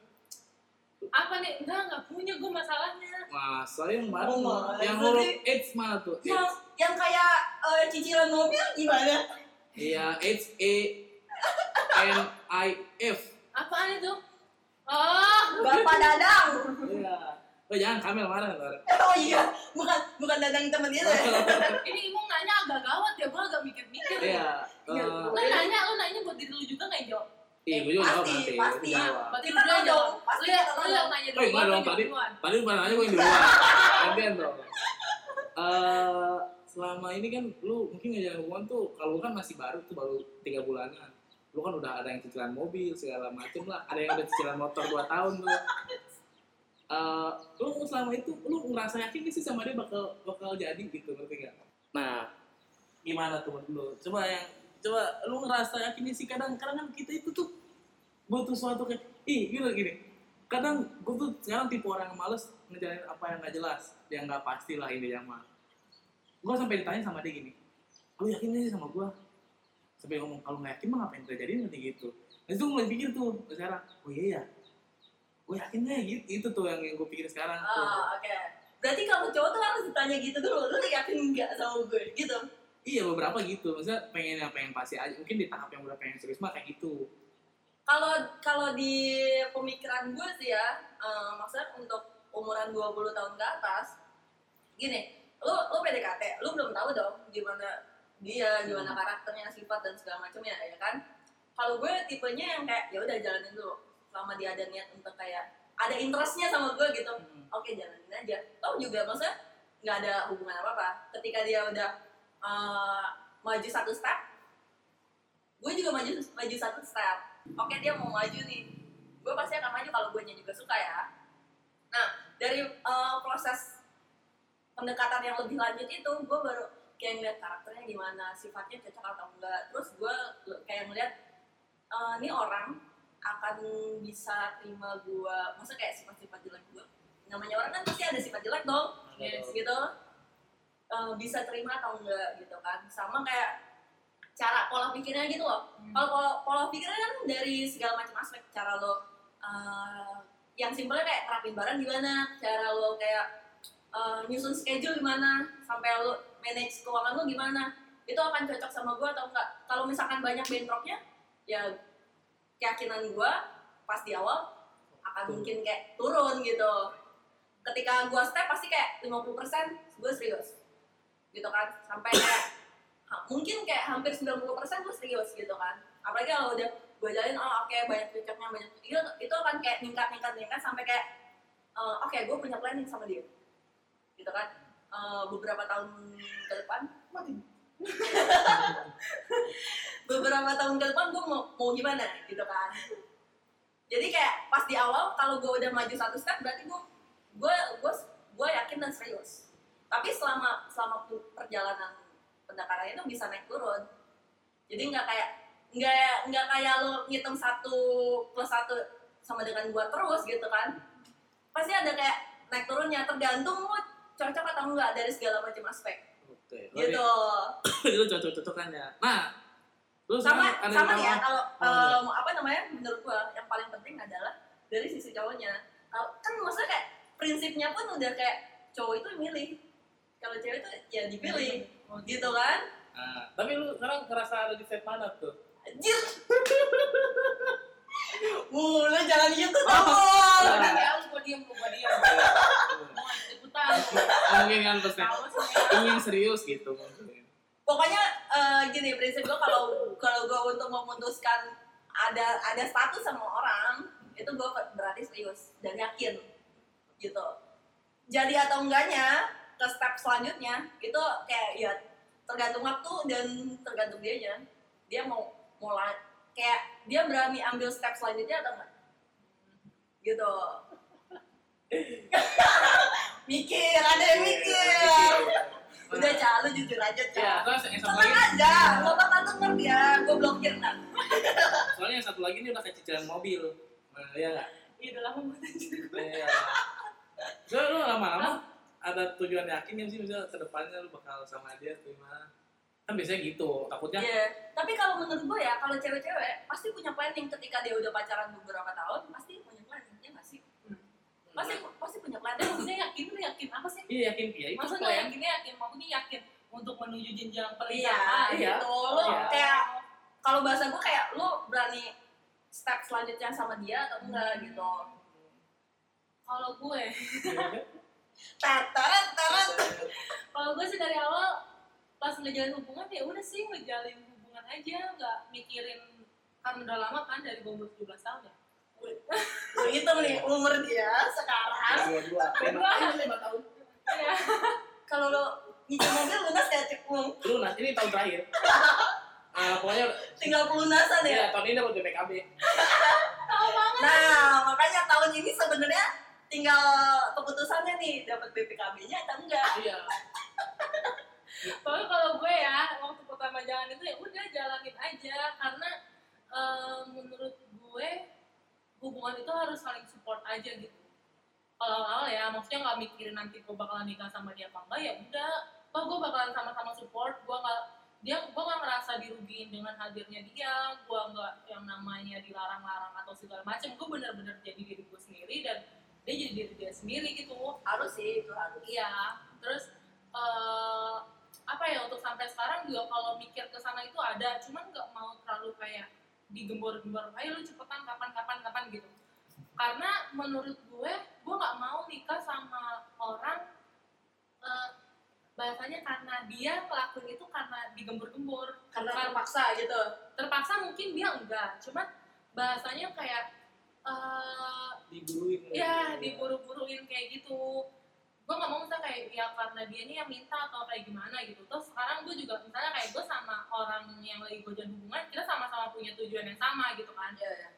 Speaker 3: Apa nih enggak enggak punya gue masalahnya
Speaker 2: Masa yang baru,
Speaker 1: Oh,
Speaker 2: yang huruf? H mana tuh?
Speaker 1: Yang
Speaker 2: H.
Speaker 1: yang kayak eh, cicilan mobil gimana?
Speaker 2: Iya, H A N I F.
Speaker 3: apaan itu oh
Speaker 1: Bapak Dadang.
Speaker 2: Iya. Oh jangan Kamel marah ntar.
Speaker 1: Oh iya, bukan bukan Dadang temen dia.
Speaker 3: ini Imung nanya agak gawat ya gue agak mikir-mikir
Speaker 2: Iya.
Speaker 1: Iya.
Speaker 2: eh,
Speaker 3: lu nanya lu nanya buat diri lu juga nggak Jo
Speaker 2: Iya, gue juga jawab
Speaker 1: Pasti,
Speaker 2: nanti.
Speaker 1: pasti.
Speaker 2: Gue jawab.
Speaker 3: berarti
Speaker 1: Kita tahu
Speaker 3: jawab
Speaker 1: dong, pasti
Speaker 3: lu yang
Speaker 1: kita tahu
Speaker 3: lu yang
Speaker 1: dong.
Speaker 3: nanya duluan
Speaker 2: enggak dong,
Speaker 3: lu
Speaker 2: tadi. Tadi bukan nanya gue yang duluan. Gantian dong. Eh, selama ini kan lu mungkin ngejalan hubungan tuh kalau kan masih baru tuh baru tiga bulanan lu kan udah ada yang cicilan mobil segala macem lah ada yang udah cicilan motor 2 tahun tuh Eh, lu selama itu lu ngerasa yakin gak sih sama dia bakal bakal jadi gitu ngerti gak? Nah gimana tuh menurut lu? Coba yang coba lu ngerasa yakin sih kadang kadang kan kita itu tuh butuh suatu kayak ih gini gini kadang gue tuh sekarang tipe orang yang males ngejalanin apa yang gak jelas yang gak pasti lah ini yang mah gue sampai ditanya sama dia gini lu yakin sih sama gue sampai ngomong kalau nggak yakin mah ngapain terjadi nanti gitu nah itu gue mulai pikir tuh sekarang oh iya ya gue yakinnya gitu itu tuh yang yang gue pikirin sekarang.
Speaker 1: Ah, oke. Berarti kalau cowok tuh harus ditanya gitu dulu, lu yakin nggak sama gue? Gitu.
Speaker 2: Iya beberapa gitu. Maksudnya pengen yang pengen pasti aja. Mungkin di tahap yang udah pengen serius mah kayak gitu.
Speaker 1: Kalau kalau di pemikiran gue sih ya, eh, maksudnya untuk umuran 20 tahun ke atas, gini, lu lu PDKT, lu belum tahu dong gimana dia, gimana karakternya, sifat dan segala macamnya ya kan? Kalau gue tipenya yang kayak ya udah jalanin dulu, selama dia ada niat untuk kayak ada interestnya sama gue gitu, oke jalanin aja. Tau juga maksudnya nggak ada hubungan apa apa. Ketika dia udah eh, maju satu step, gue juga maju maju satu step. Oke dia mau maju nih, gue pasti akan maju kalau gue juga suka ya. Nah dari eh, proses pendekatan yang lebih lanjut itu, gue baru kayak ngeliat karakternya gimana, sifatnya cocok atau enggak. Terus gue kayak ngeliat eh, ini orang akan bisa terima gue, maksudnya kayak sifat-sifat jelek gue. Namanya orang kan pasti ada sifat jelek dong
Speaker 3: Yes.
Speaker 1: gitu eh, bisa terima atau enggak gitu kan. Sama kayak cara pola pikirnya gitu loh.
Speaker 3: Hmm.
Speaker 1: kalau pola, pola pikirnya kan dari segala macam aspek. Cara lo eh, yang simpelnya kayak terapin barang gimana? Cara lo kayak eh, nyusun schedule gimana? Sampai lo manage keuangan lo gimana? Itu akan cocok sama gue atau enggak? Kalau misalkan banyak bentroknya ya keyakinan gue pas di awal akan mungkin kayak turun gitu. Ketika gue step pasti kayak 50% gue serius gitu kan. Sampai kayak mungkin kayak hampir 90% gue serius gitu kan. Apalagi kalau udah gue jalin oh oke banyak cocoknya banyak itu, itu akan kayak ningkat ningkat ningkat sampai kayak eh, oke gue punya planning sama dia. Gitu kan. Eh, beberapa tahun ke depan beberapa tahun ke depan gue mau mau gimana gitu kan. Jadi kayak pas di awal kalau gue udah maju satu step berarti gue gue gue gue yakin dan serius tapi selama selama perjalanan pendekatannya itu bisa naik turun. Jadi nggak kayak nggak nggak kayak lo ngitung satu plus satu sama dengan gue terus gitu kan. Pasti ada kayak naik turunnya tergantung lo cocok atau enggak dari segala macam aspek.
Speaker 2: Oke
Speaker 1: gitu.
Speaker 2: Itu cocok cocokannya nah lu
Speaker 1: sama sama nih ya kalau em, apa namanya? Menurut gua yang paling penting adalah dari sisi cowoknya. Kan maksudnya kayak prinsipnya pun udah kayak cowok itu milih kalau cewek itu ya dipilih
Speaker 3: Oh,
Speaker 1: gitu kan
Speaker 2: Nah, tapi lu sekarang ngerasa ada di set mana tuh?
Speaker 1: anjir Wuh, lu jangan gitu
Speaker 2: Oh.
Speaker 1: dong.
Speaker 3: Udah ya, lu gua diem, lu gua diem. Mau ikutan.
Speaker 2: mungkin kan
Speaker 3: sih.
Speaker 2: ingin serius gitu mungkin.
Speaker 1: Pokoknya eh, gini prinsip gua kalau kalau gua untuk memutuskan ada ada status sama orang itu gua berarti serius dan yakin gitu. Jadi atau enggaknya ke step selanjutnya itu kayak ya tergantung waktu dan tergantung dianya. Dia mau mulai kayak dia berani ambil step selanjutnya atau enggak? Gitu. mikir, ada yang mikir. Udah Ca, lu jujur aja Ca.
Speaker 2: Ya,
Speaker 1: Tenang aja, lo bakal denger dia, gue blokir kan.
Speaker 2: soalnya yang satu lagi ini udah kayak cicilan mobil. Iya nggak?
Speaker 3: Ih, udah lama banget.
Speaker 2: Iya. So, lu lama-lama ada tujuan yakin yang sih misalnya ke depannya lu bakal sama dia atau gimana? Kan biasanya gitu, takutnya
Speaker 1: Iya, tapi kalau menurut gue ya, kalau cewek-cewek pasti punya planning ketika dia udah pacaran beberapa tahun, pasti punya planning, ya nggak sih? Pasti pasti punya planning.
Speaker 3: maksudnya yakin lu yakin apa sih?
Speaker 2: iya yakin iya itu
Speaker 3: Maksudnya
Speaker 2: plan.
Speaker 3: yakinnya yakin, maksudnya yakin untuk menuju jenjang
Speaker 1: Iya,
Speaker 3: pernikahan.
Speaker 2: iya.
Speaker 1: gitu. Lo
Speaker 2: Iya.
Speaker 1: kayak kalau bahasa gue kayak lo berani step selanjutnya sama dia atau enggak gitu.
Speaker 3: Kalau gue,
Speaker 1: Tatarat, tarat.
Speaker 3: kalau gue sih dari awal pas ngejalin hubungan ya udah sih ngejalin hubungan aja, nggak mikirin karena udah lama kan dari gue umur 17 tahun ya.
Speaker 1: Lo hitung nih umur dia sekarang.
Speaker 2: Lima ini lima tahun.
Speaker 3: Iya.
Speaker 1: Kalau lo nyicil mobil lunas ya ceklung.
Speaker 2: Lu nah, ini tahun terakhir. Ah, pokoknya
Speaker 1: Tinggal pelunasan ya.
Speaker 2: ya tahun ini dapat BPKB.
Speaker 1: Nah, makanya tahun ini sebenarnya tinggal keputusannya nih dapat BPKB-nya atau enggak.
Speaker 2: Iya.
Speaker 3: Soalnya kalau gue ya waktu pertama jalan itu ya udah jalanin aja karena eh, menurut gue hubungan itu harus saling support aja gitu. Kalau awal ya maksudnya nggak mikirin nanti gue bakalan nikah sama dia apa enggak ya udah, oh gue bakalan sama-sama support, gue nggak dia gue nggak ngerasa dirugiin dengan hadirnya dia gue nggak yang namanya dilarang-larang atau segala macam gue bener-bener jadi diri gue sendiri dan dia jadi diri dia sendiri gitu.
Speaker 1: Harus sih itu harus.
Speaker 3: Iya. Terus eh, apa ya untuk sampai sekarang juga kalau mikir ke sana itu ada. Cuman nggak mau terlalu kayak digembor-gembor ayo lu cepetan kapan kapan kapan gitu. Karena menurut gue gue nggak mau nikah sama orang eh, bahasanya karena dia ngelakuin itu karena digembur-gembur
Speaker 1: karena terpaksa gitu.
Speaker 3: terpaksa mungkin dia enggak. Cuman bahasanya kayak eh,
Speaker 2: diburuin
Speaker 3: ya. diburu-buruin kayak gitu. Gue nggak mau misalnya kayak ya karena dia ini yang minta atau kayak gimana gitu. Terus sekarang gue juga misalnya kayak gue sama orang yang lagi gue jalin hubungan kita sama-sama punya tujuan yang sama gitu kan.
Speaker 1: Ya ya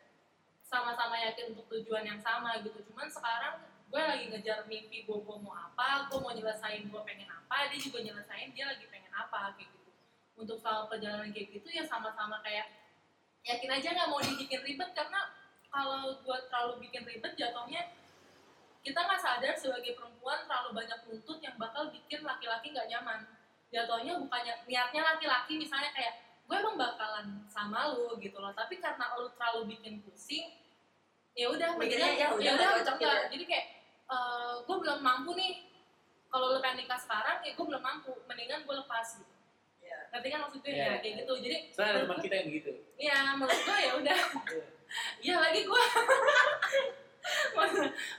Speaker 3: sama-sama yakin untuk tujuan yang sama gitu. Cuman sekarang gue lagi ngejar mimpi gue gue mau apa gue mau nyelesain gue pengen apa dia juga nyelesain dia lagi pengen apa kayak gitu. Untuk soal perjalanan kayak gitu ya sama-sama kayak yakin aja nggak mau dibikin ribet karena kalau gue terlalu bikin ribet jatuhnya kita nggak sadar sebagai perempuan terlalu banyak nuntut yang bakal bikin laki-laki nggak nyaman. Jatuhnya bukannya niatnya laki-laki misalnya kayak gue emang bakalan sama lu gitu loh. Tapi karena lu terlalu bikin pusing ya udah
Speaker 1: Mikirnya
Speaker 3: mendingan-
Speaker 1: ya udah,
Speaker 3: ya udah enggak.
Speaker 1: gitu ya.
Speaker 3: jadi kayak eh, gue belum mampu nih. Kalau lu pengen nikah sekarang ya gue belum mampu. Mendingan gue lepas gitu.
Speaker 1: Ya
Speaker 3: ngerti kan maksud gue
Speaker 2: Iya,
Speaker 3: ya
Speaker 2: iya.
Speaker 3: kayak gitu. Jadi
Speaker 2: soalnya
Speaker 3: menurut
Speaker 2: teman kita yang gitu.
Speaker 3: Iya, menurut gue ya udah.
Speaker 2: Iya.
Speaker 3: Iya lagi gue.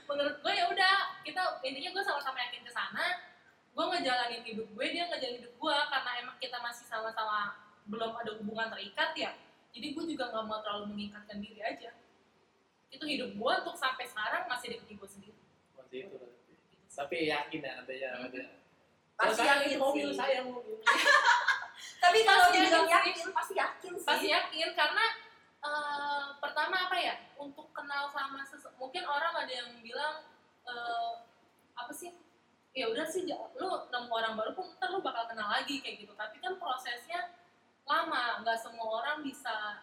Speaker 3: menurut gue ya udah kita intinya gue sama-sama yakin ke sana. Gue ngejalanin hidup gue, dia ngejalanin hidup gue karena emang kita masih sama-sama belum ada hubungan terikat ya. Jadi gue juga nggak mau terlalu mengikatkan diri aja. Itu hidup gue untuk sampai sekarang masih di gue sendiri.
Speaker 2: masih itu tapi yakin ya nantinya
Speaker 3: Hmm.
Speaker 2: ada
Speaker 1: Pasti yakin
Speaker 2: itu mobil saya mobil
Speaker 1: tapi kalau dibilang
Speaker 3: yakin
Speaker 1: yakin pasti yakin sih
Speaker 3: pasti yakin karena eh, pertama apa ya? Untuk kenal sama mungkin orang ada yang bilang eh, apa sih? Ya udah sih lu nemu orang baru pun ntar lu bakal kenal lagi kayak gitu. Tapi kan prosesnya lama nggak semua orang bisa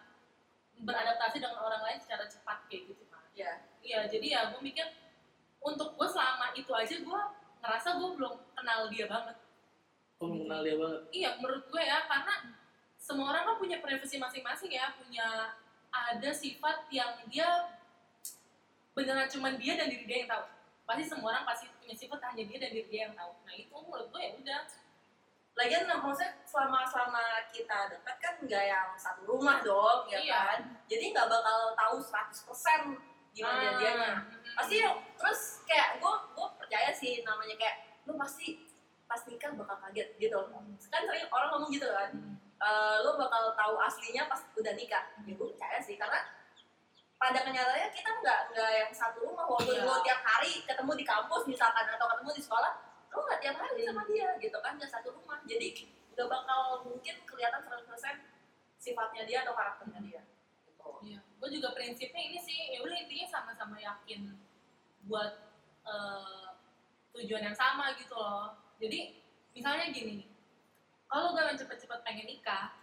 Speaker 3: beradaptasi dengan orang lain secara cepat kayak gitu kan
Speaker 1: ya
Speaker 3: iya jadi ya gue mikir untuk gue selama itu aja gue ngerasa gue belum kenal dia banget.
Speaker 2: Kok mengenal dia banget?
Speaker 3: Iya, menurut gue ya, karena semua orang kan punya privasi masing-masing ya, punya ada sifat yang dia beneran cuman dia dan diri dia yang tahu. Pasti semua orang pasti punya sifat hanya dia dan diri dia yang tahu. Nah itu menurut gue ya udah.
Speaker 1: lagian maksudnya selama selama kita dekat kan nggak yang satu rumah dong ya
Speaker 3: Iya.
Speaker 1: kan jadi nggak bakal tahu 100% gimana
Speaker 3: Ah,
Speaker 1: dianya
Speaker 3: mm-mm.
Speaker 1: pasti terus kayak gue gue percaya sih namanya kayak lu pasti pas nikah bakal kaget gitu kan sering orang ngomong gitu kan
Speaker 3: Hmm.
Speaker 1: Eh, lu bakal tahu aslinya pas udah nikah ya gue percaya sih karena pada kenyataannya kita nggak nggak yang satu rumah walaupun
Speaker 3: Iya.
Speaker 1: lu tiap hari ketemu di kampus misalkan atau ketemu di sekolah lu nggak tiap hari sama dia gitu kan nggak satu rumah jadi nggak bakal mungkin kelihatan 100% sifatnya dia atau karakternya dia gitu.
Speaker 3: Iya, gue juga prinsipnya ini sih, ya udah intinya sama-sama yakin buat eh, tujuan yang sama gitu loh. Jadi misalnya gini, kalau gue yang cepet-cepet pengen nikah,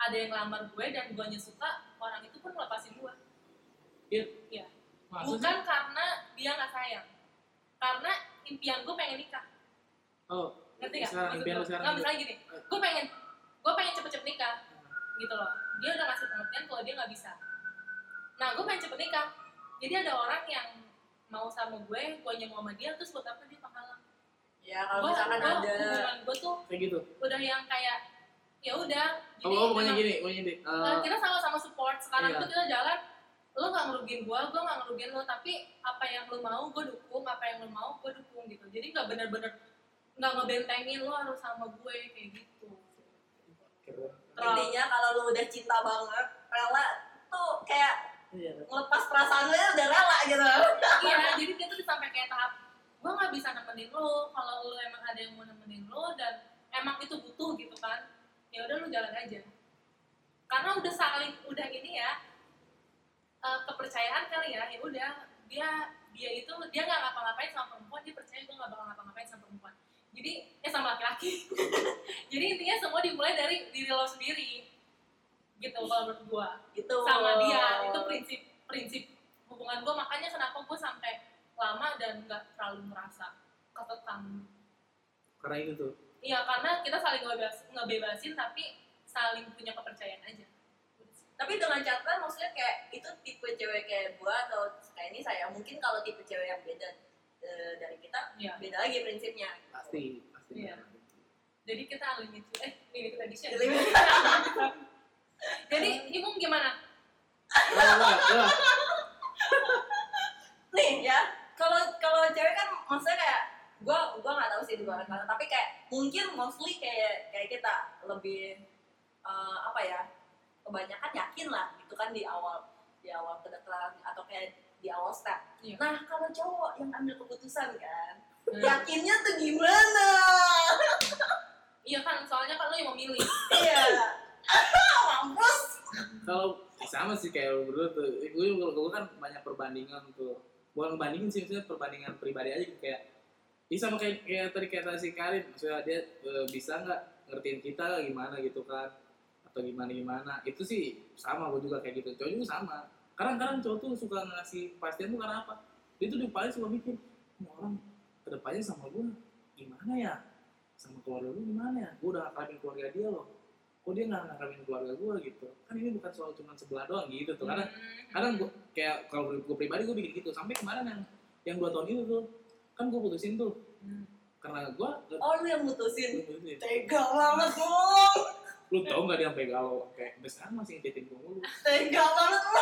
Speaker 3: ada yang lamar gue dan gue suka, orang itu pun lepasin gue.
Speaker 2: Maksudnya?
Speaker 3: Bukan karena dia nggak sayang, karena impian gue pengen nikah.
Speaker 2: oh
Speaker 3: Ngerti nggak?
Speaker 2: Impian
Speaker 3: gue?
Speaker 2: sekarang
Speaker 3: Nggak,
Speaker 2: gitu.
Speaker 3: misalnya gini, gue pengen, gue pengen cepet-cepet nikah, gitu loh. Dia udah ngasih pengertian kalau dia nggak bisa. Nah, gue pengen cepet nikah. Jadi ada orang yang mau sama gue, gue mau sama dia, terus buat apa dia?
Speaker 1: Ya kalau
Speaker 3: Gua-
Speaker 1: misalkan
Speaker 3: gua-
Speaker 1: ada
Speaker 3: hubungan gue tuh
Speaker 2: kayak gitu
Speaker 3: udah yang kayak ya udah.
Speaker 2: oh, oh pokoknya gini pokoknya gini
Speaker 3: Uh, kita sama-sama support sekarang
Speaker 2: Iya.
Speaker 3: tuh kita jalan lo nggak ngerugiin gua gua nggak ngerugiin lo tapi apa yang lo mau gue dukung apa yang lo mau gue dukung gitu jadi nggak bener-bener nggak ngebentengin lo harus sama gue kayak gitu
Speaker 2: keren.
Speaker 1: Intinya kalau lu udah cinta banget rela tuh kayak
Speaker 2: Iya.
Speaker 1: ngelepas perasaan lu ya udah rela gitu
Speaker 3: iya jadi dia tuh sampai kayak tahap gua nggak bisa nemenin lo kalau lo emang ada yang mau nemenin lo dan emang itu butuh gitu kan ya udah lo jalan aja karena udah saling udah ini ya eh, kepercayaan kali ya ya udah dia dia itu dia nggak ngapa-ngapain sama perempuan dia percaya gue nggak bakal ngapa-ngapain sama perempuan jadi ya sama laki-laki jadi intinya semua dimulai dari diri lo sendiri gitu kalau menurut gua.
Speaker 1: Gitu.
Speaker 3: Sama dia. Itu prinsip prinsip hubungan gue makanya kenapa gue sampai lama dan nggak terlalu merasa ketekan
Speaker 2: karena itu tuh.
Speaker 3: Iya karena kita saling ngebebas, ngebebasin tapi saling punya kepercayaan aja.
Speaker 1: tapi dengan catatan maksudnya kayak itu tipe cewek kayak gua atau kayak ini saya mungkin kalau tipe cewek yang beda eh, dari kita
Speaker 3: Iya.
Speaker 1: beda lagi prinsipnya.
Speaker 2: Pasti pasti.
Speaker 3: Iya. Jadi kita limit eh limited edition. Jadi Bung gimana?
Speaker 2: Wah, wah, wah.
Speaker 1: nih ya kalau kalau cewek kan maksudnya kayak gua gua nggak tahu sih di luar sana tapi kayak mungkin mostly kayak kayak kita lebih eh, apa ya kebanyakan yakin lah itu kan di awal di awal kedekatan atau kayak di awal step
Speaker 3: Iya.
Speaker 1: nah kalau cowok yang ambil keputusan kan
Speaker 3: Hmm.
Speaker 1: yakinnya tuh gimana
Speaker 3: Iya kan, soalnya kan lo yang memilih.
Speaker 1: iya mampus.
Speaker 2: Kalau sama sih kayak lu berdua tuh. Gue juga gue kan banyak perbandingan tuh. Bukan ngebandingin sih maksudnya perbandingan pribadi aja kayak ini sama kayak, kayak tadi tadi si Karin. Maksudnya dia e, bisa nggak ngertiin kita gimana gitu kan? Atau gimana gimana? Itu sih sama gue juga kayak gitu. Cowok juga sama. Kadang kadang cowok tuh suka ngasih kepastian tuh karena apa? Dia tuh di paling suka mikir "Ini orang ke depannya sama gue gimana ya? Sama keluarga gue gimana ya? Gue udah ngakamin keluarga dia loh kok dia nggak ngakamin keluarga gue gitu. Kan ini bukan soal cuma sebelah doang gitu tuh. Karena
Speaker 3: Hmm.
Speaker 2: kadang gue kayak kalau gue pribadi gue bikin gitu. Sampai kemarin yang yang dua tahun itu tuh kan gue putusin tuh.
Speaker 3: Hmm.
Speaker 2: karena gue
Speaker 1: oh lu yang mutusin?
Speaker 2: Putusin.
Speaker 1: Tega banget dong
Speaker 2: lu tau gak dia sampai galau? Kayak sampai sekarang masih ngecetin gue mulu.
Speaker 1: Tega banget lu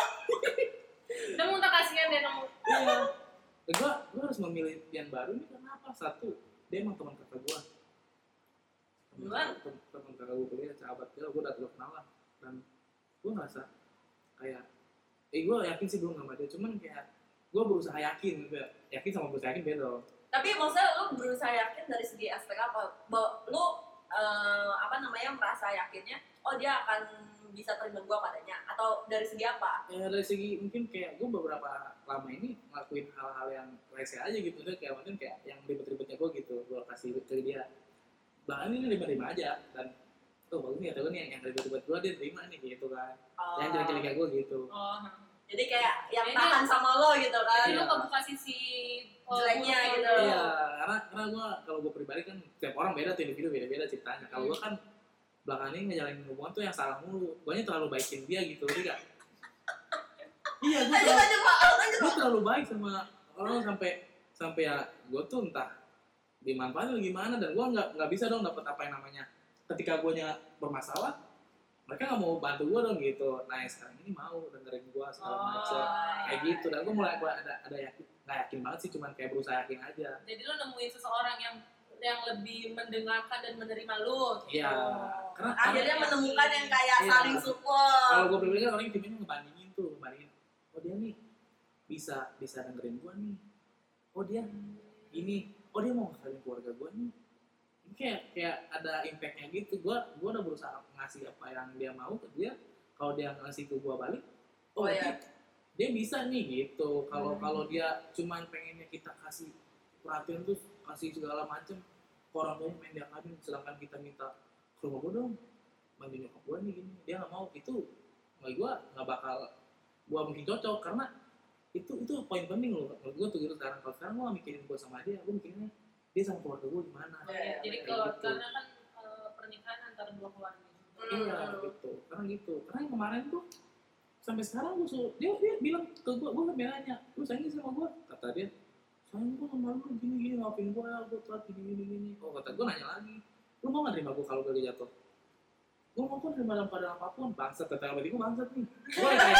Speaker 3: Udah mau tak kasihan deh kamu.
Speaker 2: iya. Gue gue harus memilih yang baru ini karena apa? Satu dia emang teman kakak gue Teman kakak gue kuliah sahabat gue gue udah udah kenal lah dan gue ngerasa kayak eh gue yakin sih belum sama dia cuman kayak gue berusaha yakin ya. yakin sama berusaha yakin beda
Speaker 1: tapi maksudnya lu berusaha yakin dari segi aspek apa? Bahwa lu eh, apa namanya merasa yakinnya oh dia akan bisa terima gua padanya atau dari segi apa?
Speaker 2: Ya dari segi mungkin kayak gue beberapa lama ini ngelakuin hal-hal yang receh aja gitu Maksudnya kayak mungkin kayak yang ribet-ribetnya gue gitu gue kasih ke dia bahkan ini terima aja. Dan tuh bagus nih atau nih yang ribet-ribet gue dia terima nih gitu kan.
Speaker 1: Oh,
Speaker 2: yang jelek-jeleknya gue gitu.
Speaker 3: Oh.
Speaker 1: jadi kayak yang
Speaker 3: Ini-
Speaker 1: tahan sama lo gitu kan.
Speaker 3: Jadi lu kebuka sisi oh,
Speaker 1: Jeleknya gitu.
Speaker 2: iya karena karena gue kalau gue pribadi kan tiap orang beda tuh individu beda-beda ceritanya. Kalau gue kan belakangan ini ngejalanin hubungan tuh yang salah mulu. Gue terlalu baikin dia gitu ngerti gak iya gue gue terlalu baik sama orang sampai sampai ya gue tuh entah dimanfaatin gimana dan gue nggak nggak bisa dong dapat apa yang namanya ketika gue bermasalah mereka nggak mau bantu gue dong gitu nah yang sekarang ini mau dengerin gue segala
Speaker 3: Oh,
Speaker 2: macam kayak
Speaker 3: iya.
Speaker 2: gitu dan gue mulai mulai ada ada yakin nggak yakin banget sih cuman kayak berusaha yakin aja
Speaker 3: Jadi lu nemuin seseorang yang yang lebih mendengarkan dan menerima lu. gitu.
Speaker 2: Iya. Karena
Speaker 1: akhirnya menemukan yang kayak
Speaker 2: Iya.
Speaker 1: saling support
Speaker 2: kalau gue pribadi kan orangnya tipenya ngebandingin tuh ngebandingin oh dia nih bisa bisa dengerin gue nih oh dia ini oh dia mau ngakalin keluarga gue nih. Ini kayak kayak ada impactnya gitu. Gue gue udah berusaha ngasih apa yang dia mau ke dia. Kalau dia ngasih ke gue balik oh,
Speaker 1: Oh, iya.
Speaker 2: berarti dia bisa nih gitu. Kalau
Speaker 3: Hmm.
Speaker 2: kalau dia cuman pengennya kita kasih perhatian tuh kasih segala macem orang tuanya main diangkatin sedangkan kita minta ke rumah gue dong bantu nyokap gue nih gini. Dia nggak mau itu bagi gue nggak bakal gue mungkin cocok. Karena itu itu poin penting loh. Menurut gue tuh gitu sekarang kalau sekarang gue mikirin gue sama dia gue mikirinnya dia sama keluarga gue gimana.
Speaker 3: Oh, iya. Jadi kalau
Speaker 2: gitu.
Speaker 3: karena kan eh, pernikahan antara dua keluarga
Speaker 2: iya
Speaker 1: Hmm.
Speaker 2: gitu. Karena gitu. Karena yang kemarin tuh sampai sekarang gue suruh dia dia bilang ke gue gue kan nanya lu sayang sama gue kata dia sayang gue sama lu gini gini maafin gue ya gue telat gini gini gini. Oh kata gue nanya lagi lu mau nggak terima gue kalau gue jatuh? Gue mau kok terima dalam keadaan apa pun bangsat kata berarti gue bangsat nih. Gue kayak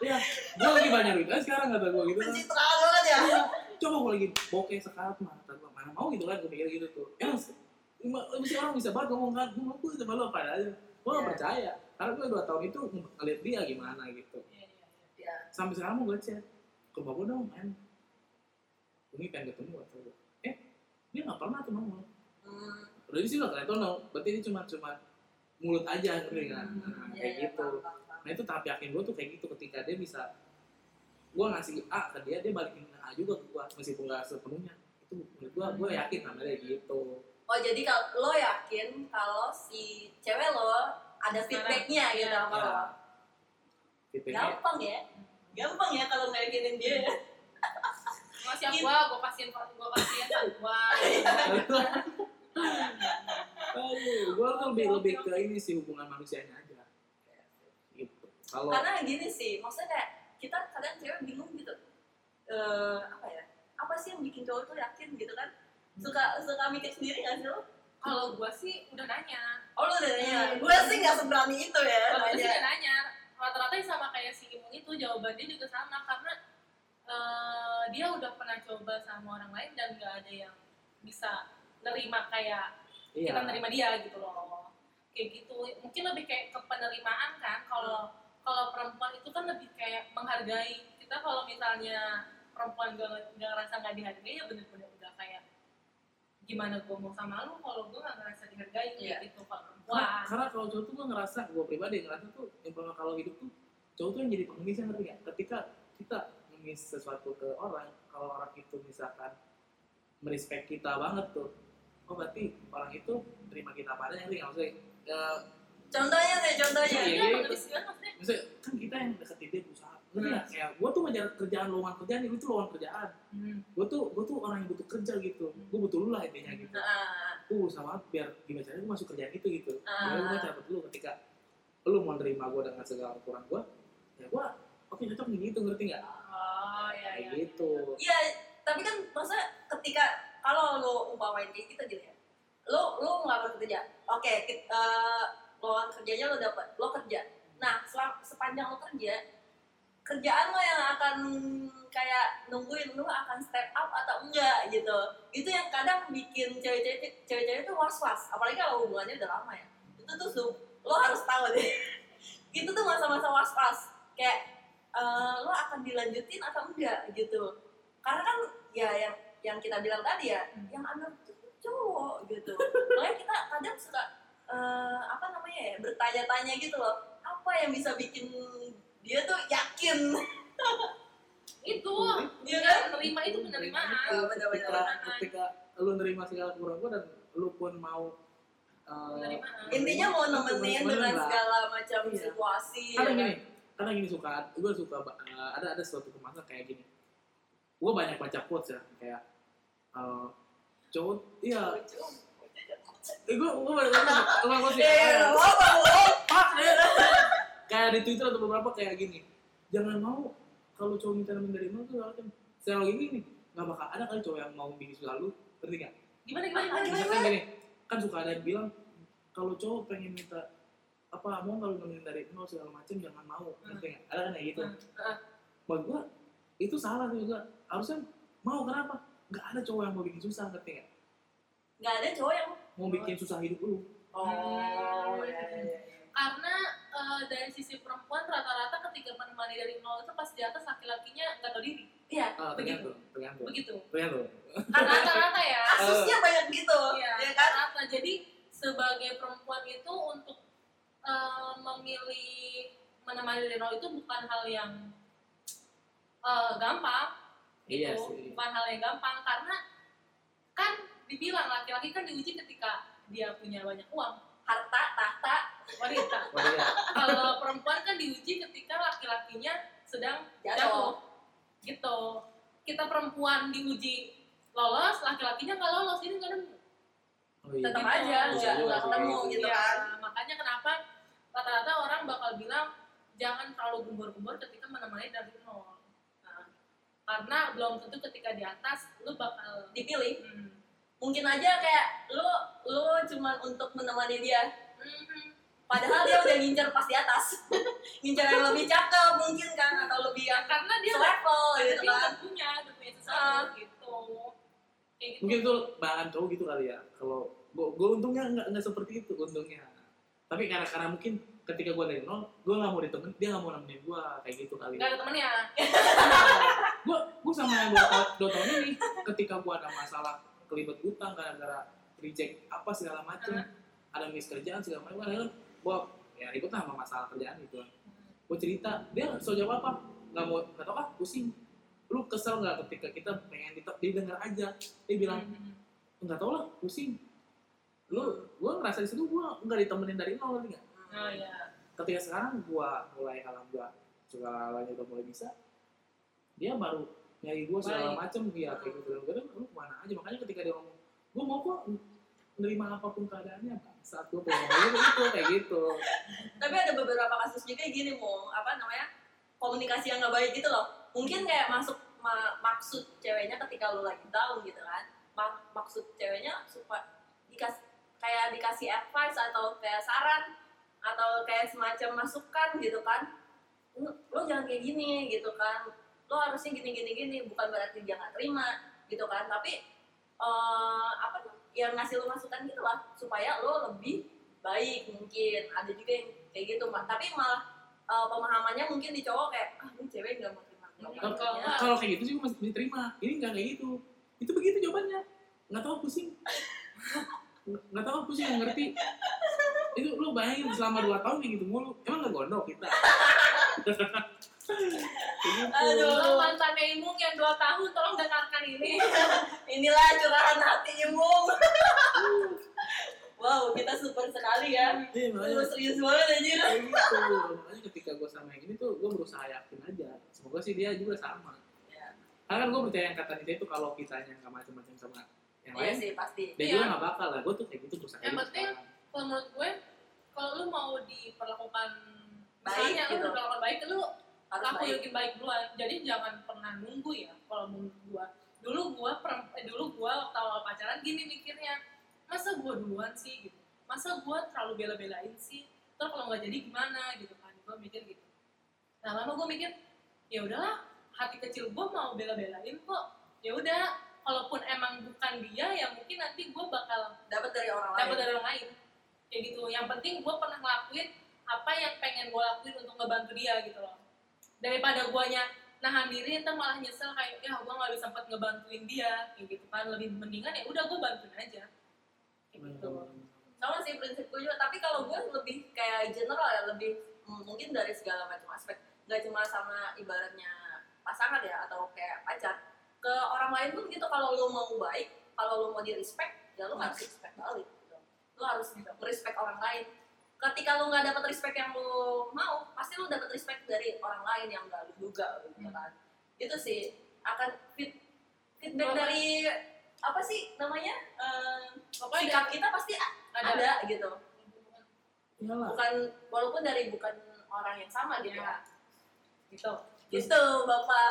Speaker 2: iya. Gue lagi banyak duit aja sekarang kata gue gitu kan.
Speaker 1: Pencitraan banget ya.
Speaker 2: Iya. Coba gue lagi bokeh sekarat mah kata gue mana mau gitu kan gue mikir gitu tuh. Emang- mesti orang bisa banget ngomong kan gue mau gue sama lo apa aja gue gak
Speaker 1: Iya.
Speaker 2: percaya. Karena gue dua tahun itu ngeliat dia gimana gitu.
Speaker 3: Iya, iya, iya.
Speaker 1: ya
Speaker 2: sampai sekarang mau gue chat ke rumah gue dong men. Ini pengen ketemu kata gue eh dia gak pernah tuh nongol
Speaker 1: hmm,
Speaker 2: udah di sini udah kelihatan dong. Berarti ini cuma cuma mulut aja ngerti kan?
Speaker 3: Hmm,
Speaker 2: Nah, kayak gitu. Nah itu tahap yakin gue tuh kayak gitu ketika dia bisa gue ngasih A ke dia dia balikin A juga ke gue meskipun gak sepenuhnya itu menurut gue gue yakin sama dia gitu
Speaker 1: Oh jadi kalau lo yakin kalau si cewek lo ada feedbacknya gitu
Speaker 3: Iya.
Speaker 1: sama
Speaker 2: Ya.
Speaker 1: lo?
Speaker 2: feedbacknya
Speaker 1: Gampang ya, gampang ya kalau nggak yakinin dia.
Speaker 3: Ngasih gua, gua kasihin gua kasihin gua.
Speaker 2: gue tuh lebih lebih ke ini sih hubungan manusianya gitu kalau
Speaker 1: karena gini sih maksudnya kayak kita kadang cewek bingung gitu. Eh apa ya? Apa sih yang bikin cowok tuh yakin gitu kan? Suka suka mikir sendiri gak sih lo?
Speaker 3: Kalau gua sih udah nanya.
Speaker 1: Oh lu udah nanya,
Speaker 3: Hmm.
Speaker 1: gue sih gak seberani itu ya
Speaker 3: Kalau gua sih udah nanya. Rata-rata sama kayak si Imung itu jawabannya juga sama. Karena eh, dia udah pernah coba sama orang lain dan gak ada yang bisa nerima kayak
Speaker 2: iya.
Speaker 3: kita nerima dia gitu loh. Kayak gitu. Mungkin lebih kayak ke penerimaan kan kalau kalau perempuan itu kan lebih kayak menghargai. Kita kalau misalnya perempuan gak, gak ngerasa nggak dihargai ya bener-bener udah kayak gimana gue mau sama lu kalau gue gak ngerasa dihargai? Kayak gitu kalau
Speaker 2: karena,
Speaker 3: perempuan.
Speaker 2: Karena kalau cowok tuh gue ngerasa gue pribadi ngerasa tuh yang kalau hidup tuh cowok tuh yang jadi pengemisnya ngerti gak? ketika kita ngemis sesuatu ke orang kalau orang itu misalkan merespek kita banget tuh oh berarti orang itu terima kita apa adanya ngerti gak? maksudnya? Ya,
Speaker 1: Contohnya deh, contohnya.
Speaker 2: Iya,
Speaker 3: Iya,
Speaker 2: iya.
Speaker 3: maksudnya
Speaker 2: kan kita yang deketin dia berusaha ngerti
Speaker 3: Hmm.
Speaker 2: kayak gue tuh ngejar kerjaan lowongan kerjaan lu tuh lowongan kerjaan.
Speaker 3: Hmm,
Speaker 2: gue tuh gue tuh orang yang butuh kerja gitu. Gue butuh lu lah intinya gitu.
Speaker 1: Nah,
Speaker 2: gue berusaha banget biar gimana caranya gue masuk kerjaan itu gitu.
Speaker 1: Ah.
Speaker 2: Jadi gue cabut dulu ketika lu mau nerima gue dengan segala ukuran gue ya gue oke cocok nih gitu ngerti nggak?
Speaker 3: Oh iya iya.
Speaker 2: gitu.
Speaker 1: Iya, tapi kan maksudnya ketika kalau lo umpamain kayak gitu gitu ya, lo lo nggak kerja, oke, kit- eh, lowongan kerjanya lo dapat, lo kerja. Nah, selang, sepanjang lo kerja, kerjaan lo yang akan kayak nungguin lo akan step up atau enggak gitu. Itu yang kadang bikin cewek-cewek cewek-cewek itu was-was, apalagi kalau hubungannya udah lama ya. Itu tuh su- lo harus tahu deh. itu tuh masa-masa was-was. Kayak eh, lo akan dilanjutin atau enggak gitu karena kan ya yang yang kita bilang tadi ya
Speaker 3: Hmm.
Speaker 1: yang ambil tuh cowok gitu makanya kita kadang suka eh, apa namanya ya bertanya-tanya gitu loh apa yang bisa bikin dia tuh yakin
Speaker 3: itu ya,
Speaker 1: kan?
Speaker 3: menerima itu penerimaan
Speaker 1: bener-bener.
Speaker 2: ketika, ketika lu nerima segala ukuran gue dan lu pun mau uh,
Speaker 3: Penerimaan.
Speaker 1: intinya mau nemenin dengan segala macam
Speaker 2: Iya.
Speaker 1: situasi
Speaker 2: karena
Speaker 1: ya
Speaker 2: gini
Speaker 1: kan?
Speaker 2: karena gini suka gue suka uh, ada ada suatu pembahasan kayak gini gue banyak baca quotes ya kayak uh, cowok iya eh, gue sih.
Speaker 1: Eh, apa lo?
Speaker 2: Pak, eh. kayak di Twitter atau beberapa kayak gini. Jangan mau kalau cowok minta nemenin dari nol tuh kan. Saya lagi gini nggak bakal ada kali cowok yang mau bikin susah lu ngerti nggak?
Speaker 3: Gimana gimana gimana
Speaker 2: misalkan gini kan suka ada yang bilang kalau cowok pengen minta apa mau kalau nemenin dari nol segala macam jangan mau ngerti nggak? Ada kan kayak gitu.
Speaker 3: Ah.
Speaker 2: buat gua itu salah juga. Harusnya mau kenapa? Nggak ada cowok yang mau bikin susah ngerti nggak
Speaker 1: nggak ada cowok yang
Speaker 2: mau bikin susah hidup lu.
Speaker 1: Oh
Speaker 3: Hmm.
Speaker 1: ya, ya, ya.
Speaker 3: karena eh, dari sisi perempuan rata-rata ketika menemani dari nol itu pas di atas laki-lakinya nggak tahu diri.
Speaker 1: Iya.
Speaker 2: Ah,
Speaker 3: Begitu.
Speaker 2: tergantung.
Speaker 3: Begitu.
Speaker 2: Tergantung.
Speaker 3: Karena rata-rata ya.
Speaker 1: Kasusnya banyak gitu
Speaker 3: Iya,
Speaker 1: ya kan?
Speaker 3: rata jadi sebagai perempuan itu untuk eh, memilih menemani dari nol itu bukan hal yang eh, gampang.
Speaker 2: Iya
Speaker 3: gitu.
Speaker 2: sih.
Speaker 3: Bukan hal yang gampang. Karena kan dibilang laki-laki kan diuji ketika dia punya banyak uang.
Speaker 1: Harta tahta
Speaker 3: wanita. Kalau perempuan kan diuji ketika laki-lakinya sedang
Speaker 1: Jatuh.
Speaker 3: jatuh. Gitu. Kita perempuan diuji lolos laki-lakinya nggak lolos. Ini kan
Speaker 2: oh, iya.
Speaker 1: tetap
Speaker 3: Gitu.
Speaker 1: aja nggak ketemu gitu
Speaker 3: Iya,
Speaker 1: kan.
Speaker 3: Makanya kenapa rata-rata orang bakal bilang jangan terlalu gembor-gembor ketika menemani dari nol. Nah, karena belum tentu ketika di atas lu bakal
Speaker 1: dipilih.
Speaker 3: Hmm,
Speaker 1: mungkin aja kayak lu lu cuman untuk menemani dia.
Speaker 3: Hmm,
Speaker 1: padahal dia udah ngincer pas di atas. Ngincer yang lebih cakep mungkin kan atau lebih yang
Speaker 3: karena dia
Speaker 1: selevel
Speaker 3: dia
Speaker 1: gitu kan.
Speaker 3: punya udah punya sesuatu gitu. Kayak gitu.
Speaker 2: Mungkin itu bahan cowok gitu kali ya kalau gue gue untungnya nggak nggak seperti itu untungnya. Tapi karena karena mungkin ketika gue dari nol gue nggak mau ditemen dia nggak mau nemenin gue kayak gitu kali.
Speaker 3: Nggak ada temennya.
Speaker 2: Gue gue sama yang dua tahun dua tahun ini ketika gue ada masalah kelibet utang gara-gara reject apa segala macem. Ada miss kerjaan segala macam kan gue ya ribet lah sama masalah kerjaan gitu. Gue cerita dia bisa jawab apa? Nggak mau nggak tau ah pusing. Lu kesel nggak ketika kita pengen ditep didengar aja. Dia bilang
Speaker 3: Hmm,
Speaker 2: nggak tau lah pusing. Lu gue ngerasa di situ gue nggak ditemenin dari nol nggak?
Speaker 3: Oh ya
Speaker 2: ketika sekarang gue mulai alhamdulillah segala galanya udah mulai bisa dia baru nyari gue segala macem dia kayak gitu. Tuh lu ke mana aja. Makanya ketika dia ngomong gue mau kok menerima apa pun keadaannya saat gue pengen kayak gitu gitu kayak gitu.
Speaker 1: Tapi ada beberapa kasus juga gini mau apa namanya? Komunikasi yang nggak baik gitu loh. Mungkin kayak masuk ma- maksud ceweknya ketika lu lagi down gitu kan. Ma- maksud ceweknya supaya dikas kayak dikasih advice atau kayak saran atau kayak semacam masukan gitu kan. Lu, lu jangan kayak gini gitu kan lo harusnya gini gini gini bukan berarti dia nggak terima gitu kan. Tapi eh apa tuh yang ngasih lo masukan gitu lah supaya lo lebih baik mungkin. Ada juga yang kayak gitu Mbak. tapi malah eh, pemahamannya mungkin di cowok kayak ah ini cewek nggak mau terima.
Speaker 2: Kalau
Speaker 1: jawabannya."
Speaker 2: kalau kayak gitu sih masih bisa terima ini nggak kayak gitu. Itu begitu jawabannya. Nggak tahu pusing. Nggak- tahu pusing nggak ngerti. Itu lu bayangin selama dua tahun kayak gitu mulu. Emang nggak gondok kita.
Speaker 1: Aduh.
Speaker 3: Mantannya Imung yang 2 tahun tolong dengarkan ini.
Speaker 1: inilah curahan hati Imung wow kita super sekali ya
Speaker 2: Iya,
Speaker 1: lu serius banget aja
Speaker 2: gitu makanya ketika gue sama yang ini tuh gue berusaha yakin aja semoga sih dia juga sama
Speaker 1: Ya.
Speaker 2: karena kan gue percaya yang kata Nita itu kalau kitanya nggak macam-macam sama yang
Speaker 1: iya
Speaker 2: lain
Speaker 1: sih pasti
Speaker 2: dia
Speaker 3: Iya.
Speaker 2: juga nggak bakal lah gue tuh kayak gitu berusaha
Speaker 3: Yang penting. Kalau menurut gue, kalau lu mau diperlakukan
Speaker 1: Baik,
Speaker 3: misalnya lu
Speaker 1: gitu.
Speaker 3: diperlakukan baik, lu
Speaker 1: harus
Speaker 3: aku
Speaker 1: baik
Speaker 3: yakin baik duluan. Jadi jangan pernah nunggu ya. Kalau menurut gue, dulu gue per, eh, dulu gue waktu awal pacaran gini mikirnya, masa gue duluan sih gitu. Masa gue terlalu bela-belain sih. Terus kalau nggak jadi gimana gitu kan? Gue mikir gitu. Nah lama gue mikir, ya udahlah, hati kecil gue mau bela-belain kok. Ya udah, kalaupun emang bukan dia, ya mungkin nanti gue bakal
Speaker 1: dapat dari orang lain
Speaker 3: dapat dari orang lain kayak gitu yang penting gue pernah ngelakuin apa yang pengen gue lakuin untuk ngebantu dia gitu loh. Daripada guanya nahan diri ntar malah nyesel kayak ya gue nggak bisa sempet ngebantuin dia. Kayak gitu kan lebih mendingan ya udah gue bantuin aja. Kayak gitu.
Speaker 1: sama sih prinsip gue juga tapi kalau gue lebih kayak general ya lebih mm, mungkin dari segala macam aspek. Nggak cuma sama ibaratnya pasangan ya atau kayak pacar. Ke orang lain pun gitu kalau lo mau baik kalau lo mau di respect ya lo harus respect balik gitu. lo harus respect orang lain ketika lo nggak dapat respect yang lo mau pasti lo dapat respect dari orang lain yang nggak lo duga gitu kan. Itu sih akan fit feedback
Speaker 3: Apa?
Speaker 1: dari apa sih namanya Eh,
Speaker 3: pokoknya
Speaker 1: sikap kita pasti
Speaker 3: ada,
Speaker 1: ada gitu.
Speaker 2: Iyalah
Speaker 1: bukan walaupun dari bukan orang yang sama gitu.
Speaker 3: Ya.
Speaker 1: gitu. Gitu. Bapak.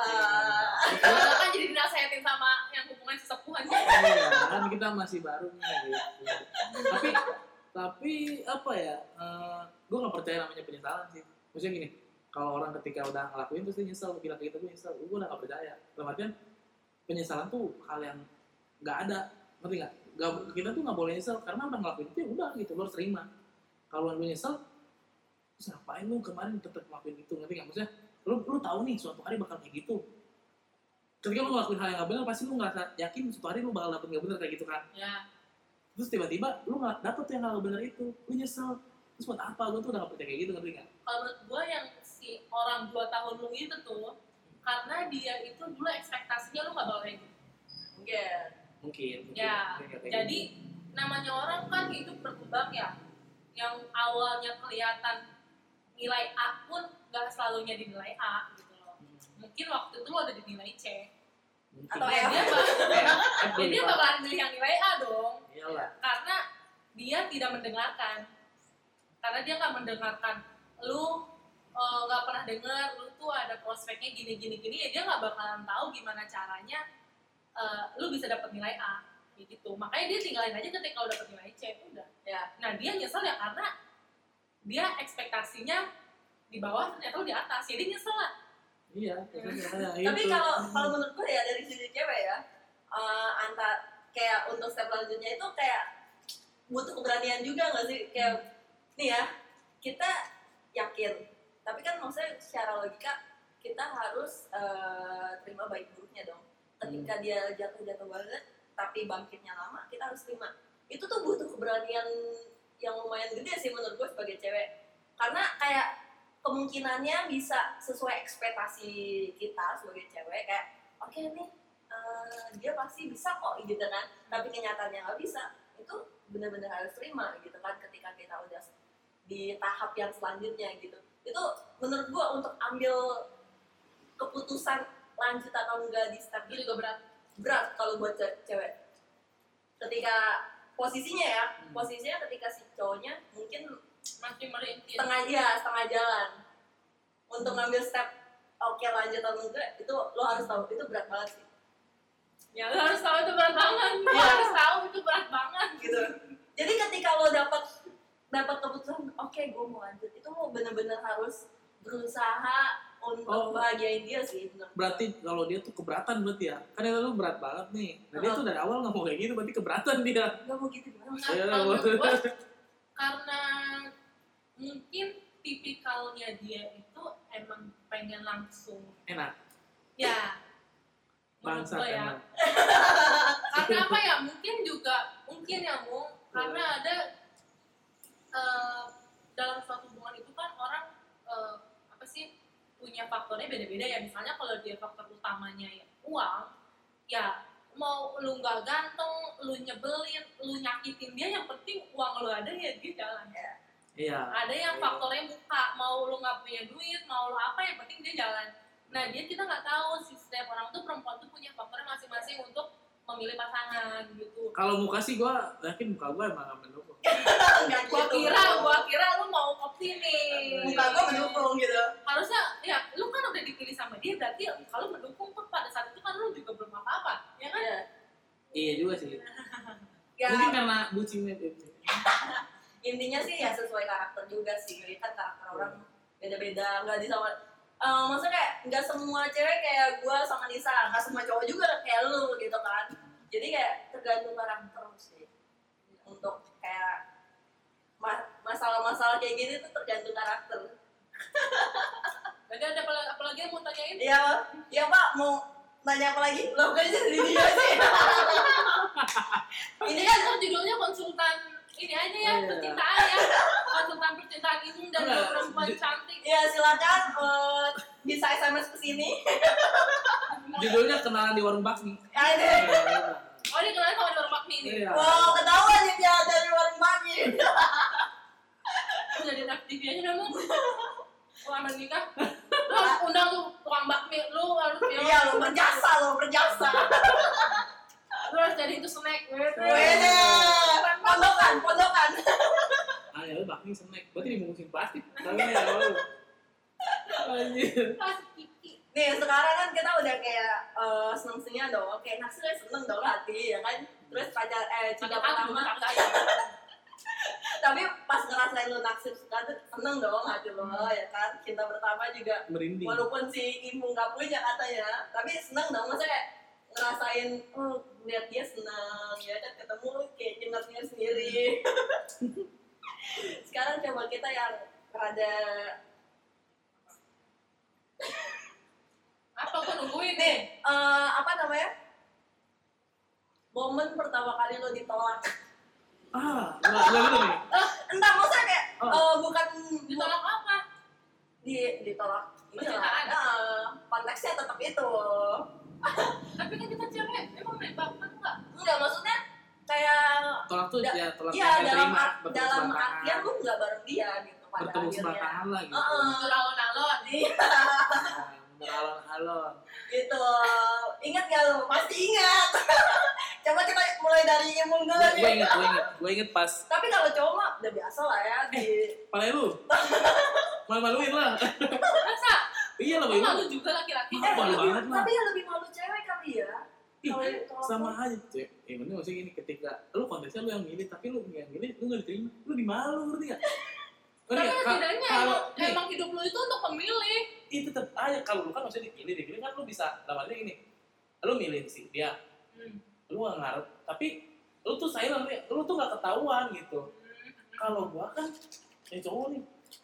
Speaker 3: Padahal kan jadi dinasehatin sama yang hubungan sesepuhan.
Speaker 2: Iya, kan kita masih baru nih gitu. tapi tapi apa ya gue nggak percaya namanya penyesalan sih. Maksudnya gini kalau orang ketika udah ngelakuin terus dia nyesel bilang kayak gitu nyesel. Gue udah gak percaya. Dalam artian penyesalan tuh hal yang nggak ada. Ngerti nggak? Nggak, kita tuh nggak boleh nyesel. Karena udah ngelakuin itu ya udah gitu lo harus terima. Kalau lu nyesel terus ngapain lu kemarin tetap ngelakuin itu? Ngerti nggak? Maksudnya lu lu tahu nih suatu hari bakal kayak gitu. Ketika lu ngelakuin hal yang gak benar pasti lu ngerasa yakin suatu hari lu bakal dapet gak benar kayak gitu kan?
Speaker 3: Ya
Speaker 2: terus tiba-tiba lu nggak dapet yang hal benar itu. Lu nyesel. Terus buat apa? Gue tuh udah gak percaya kayak gitu ngerti nggak?
Speaker 3: Kalau menurut gue yang si orang dua tahun lu itu tuh karena dia itu dulu ekspektasinya lu gak bakal kayak gitu
Speaker 1: mungkin
Speaker 2: mungkin,
Speaker 3: Ya,
Speaker 2: mungkin
Speaker 3: jadi
Speaker 2: gitu.
Speaker 3: namanya orang kan hidup berkembang ya. Yang awalnya kelihatan nilai A pun gak selalunya dinilai A gitu loh.
Speaker 2: Hmm,
Speaker 3: mungkin waktu itu lo ada dinilai C.
Speaker 1: Atau
Speaker 3: ya dia bakal dia bakalan milih yang nilai A dong.
Speaker 2: Iyalah.
Speaker 3: Karena dia tidak mendengarkan. Karena dia nggak mendengarkan. Lu eh, nggak pernah dengar lu tuh ada prospeknya gini gini gini ya dia nggak bakalan tahu gimana caranya eh, lu bisa dapat nilai A. Gitu. Makanya dia tinggalin aja ketika udah dapat nilai C. Udah.
Speaker 1: Ya.
Speaker 3: Nah dia nyesel ya karena dia ekspektasinya di bawah ternyata lu di atas. Jadi nyesel lah
Speaker 2: iya ya,
Speaker 1: tapi kalau kalau menurut gue ya dari sisi cewek ya eh, antar kayak untuk step selanjutnya itu kayak butuh keberanian juga nggak sih? Kayak nih ya kita yakin. Tapi kan maksudnya secara logika kita harus eh, terima baik buruknya dong. Ketika dia jatuh-jatuh banget tapi bangkitnya lama kita harus terima. Itu tuh butuh keberanian yang lumayan gede sih menurut gue sebagai cewek. Karena kayak kemungkinannya bisa sesuai ekspektasi kita sebagai cewek kayak oke nih eh, dia pasti bisa kok gitu kan. Tapi kenyataannya nggak bisa. Itu benar-benar harus terima gitu kan ketika kita udah di tahap yang selanjutnya gitu. Itu menurut gua untuk ambil keputusan lanjut atau enggak di step
Speaker 3: itu juga berat.
Speaker 1: Berat kalau buat ce- cewek. Ketika posisinya ya
Speaker 2: Hmm.
Speaker 1: posisinya ketika si cowoknya mungkin
Speaker 3: masih merintis
Speaker 1: setengah ya setengah jalan untuk ngambil step oke lanjut atau enggak itu lo harus tahu itu berat banget sih
Speaker 3: ya lu harus tahu itu berat banget lu
Speaker 1: Iya.
Speaker 3: harus tahu itu berat banget
Speaker 1: gitu jadi ketika lo dapat dapat keputusan oke gue mau lanjut itu lo bener-bener harus berusaha untuk
Speaker 2: Oh.
Speaker 1: bahagiain dia sih.
Speaker 2: Berarti kalau dia tuh keberatan berarti ya. Kan itu lu berat banget nih. Nah, dia
Speaker 1: Uh-huh.
Speaker 2: tuh dari awal nggak mau kayak gitu, berarti keberatan dia.
Speaker 1: nggak mau gitu banget
Speaker 3: Nah,
Speaker 2: Iya,
Speaker 3: kalau gua, karena mungkin tipikalnya dia itu emang pengen langsung.
Speaker 2: Enak.
Speaker 3: ya.
Speaker 2: Bangsa
Speaker 3: ya. karena apa ya? Mungkin juga mungkin ya mu. Karena ada eh, dalam suatu hubungan itu kan orang eh, apa sih punya faktornya beda-beda ya. Misalnya kalau dia faktor utamanya ya uang ya mau lu nggak ganteng lu nyebelin lu nyakitin dia yang penting uang lu ada ya dia jalan
Speaker 2: Iya.
Speaker 3: ada yang
Speaker 2: Iya.
Speaker 3: faktornya muka mau lu nggak punya duit mau lu apa yang penting dia jalan nah dia kita nggak tahu sih setiap orang tuh perempuan tuh punya faktornya masing-masing untuk memilih pasangan gitu
Speaker 2: Kalau muka sih gua yakin muka gua emang nggak mendukung.
Speaker 1: Nggak
Speaker 3: gua
Speaker 1: gitu
Speaker 3: kira gua kira lu mau optimis
Speaker 1: muka gue mendukung gitu
Speaker 3: harusnya ya lu kan udah dipilih sama dia berarti kalau mendukung tuh pada saat itu kan lu juga belum apa-apa ya kan
Speaker 1: Iya.
Speaker 2: Iya juga sih.
Speaker 1: ya
Speaker 2: Mungkin karena bucinnya itu.
Speaker 1: intinya sih ya sesuai karakter juga sih kan karakter orang beda-beda nggak bisa Eh, maksudnya kayak nggak semua cewek kayak gue sama Nisa nggak semua cowok juga kayak lu gitu kan jadi kayak tergantung karakter sih untuk kayak ma- masalah-masalah kayak gini tuh tergantung karakter.
Speaker 3: Ada ada apa, apa lagi yang mau tanyain?
Speaker 1: Iya iya pak mau nanya apa lagi? Lo kayaknya dari dia sih.
Speaker 3: Ini kan judulnya konsultan ini aja ya
Speaker 2: Iya.
Speaker 3: percintaan ya. Konsultan percintaan ini dan
Speaker 2: Enggak,
Speaker 3: perempuan cantik.
Speaker 1: Ya silakan eh, bisa sms ke sini.
Speaker 2: Judulnya kenalan di warung bakmi.
Speaker 1: ya ini
Speaker 3: oh ini kenalnya sama di warung bakmi ini?
Speaker 2: Iya.
Speaker 1: wow ketahuan nih dia dari warung mami
Speaker 3: lu jadi FTV aja dah mau lu aman nikah lu harus undang tuh tukang bakmi lu harus ya
Speaker 1: iya lo berjasa
Speaker 3: lu harus jadi itu snack
Speaker 1: Wede, pondokan, pondokan.
Speaker 2: Ah ya lu bakmi snack. Berarti dibungkusin plastik. Tapi ya lu.
Speaker 3: Kiki
Speaker 1: Nih sekarang kan kita udah kayak eh, seneng-senengnya dong, kayak naksirnya seneng dong hati ya kan. Terus pacar eh cinta pertama,
Speaker 3: ya
Speaker 1: tapi pas ngerasain lo naksir suka tuh seneng dong hati lo ya kan. Cinta pertama juga
Speaker 2: Merinding.
Speaker 1: walaupun si ibu nggak punya katanya, tapi seneng dong. Maksudnya kayak ngerasain oh lihat dia seneng ya kan ketemu kayak nyingat sendiri. Sekarang coba kita yang rada
Speaker 3: apa gua nungguin nih
Speaker 1: eh, apa namanya momen pertama kali lo ditolak
Speaker 2: Ah, enggak enggak gitu nih.
Speaker 1: entah maksudnya kayak
Speaker 2: Oh.
Speaker 1: eh, bukan
Speaker 3: ditolak apa?
Speaker 1: Di ditolak. Ini
Speaker 3: Percintaan.
Speaker 1: Nah, konteksnya tetap itu.
Speaker 3: Tapi kan kita cewek emang nembak enggak
Speaker 1: enggak maksudnya kayak
Speaker 2: Tolak tuh
Speaker 1: Da-
Speaker 2: ya tolak
Speaker 1: iya
Speaker 2: yang
Speaker 1: dalam
Speaker 2: terima, bertemu
Speaker 1: dalam
Speaker 2: sebelah
Speaker 1: artian lu nggak bareng dia gitu pada
Speaker 2: bertemu sebelah
Speaker 1: akhirnya.
Speaker 2: tangan lah gitu.
Speaker 3: Alon-alon
Speaker 1: Iya,
Speaker 2: Nah, Beralon-alon.
Speaker 1: gitu. Ingat gak lu? Pasti ingat. Coba kita mulai dari imun dulu
Speaker 2: Gue inget, gue inget, gue inget pas
Speaker 1: tapi kalau cowok mah udah biasa lah ya di
Speaker 2: Pala lu? Malu-maluin lah.
Speaker 3: Masa?
Speaker 2: Iya lah
Speaker 3: malu juga laki-laki.
Speaker 2: Malu banget lah.
Speaker 1: tapi ya lebih malu cewek kali ya.
Speaker 2: Ih, sama aja Yang penting maksudnya gini Ketika Lu konteksnya lu yang milih Tapi lu yang milih Lu gak diterima. Lu dimalu ngerti gak? Ngerti
Speaker 3: tapi?
Speaker 2: Ka-
Speaker 3: setidaknya
Speaker 2: Kalau
Speaker 3: emang,
Speaker 2: nih,
Speaker 3: emang hidup lu itu untuk memilih
Speaker 2: itu tetap aja. Kalau lu kan maksudnya dipilih Dipilih kan lu bisa Dalam artinya gini. Lu milih sih dia.
Speaker 3: Hmm.
Speaker 2: Lu gak ngarep. Tapi Lu tuh silent Lu tuh gak ketahuan gitu. Kalau gua kan Ya cowok nih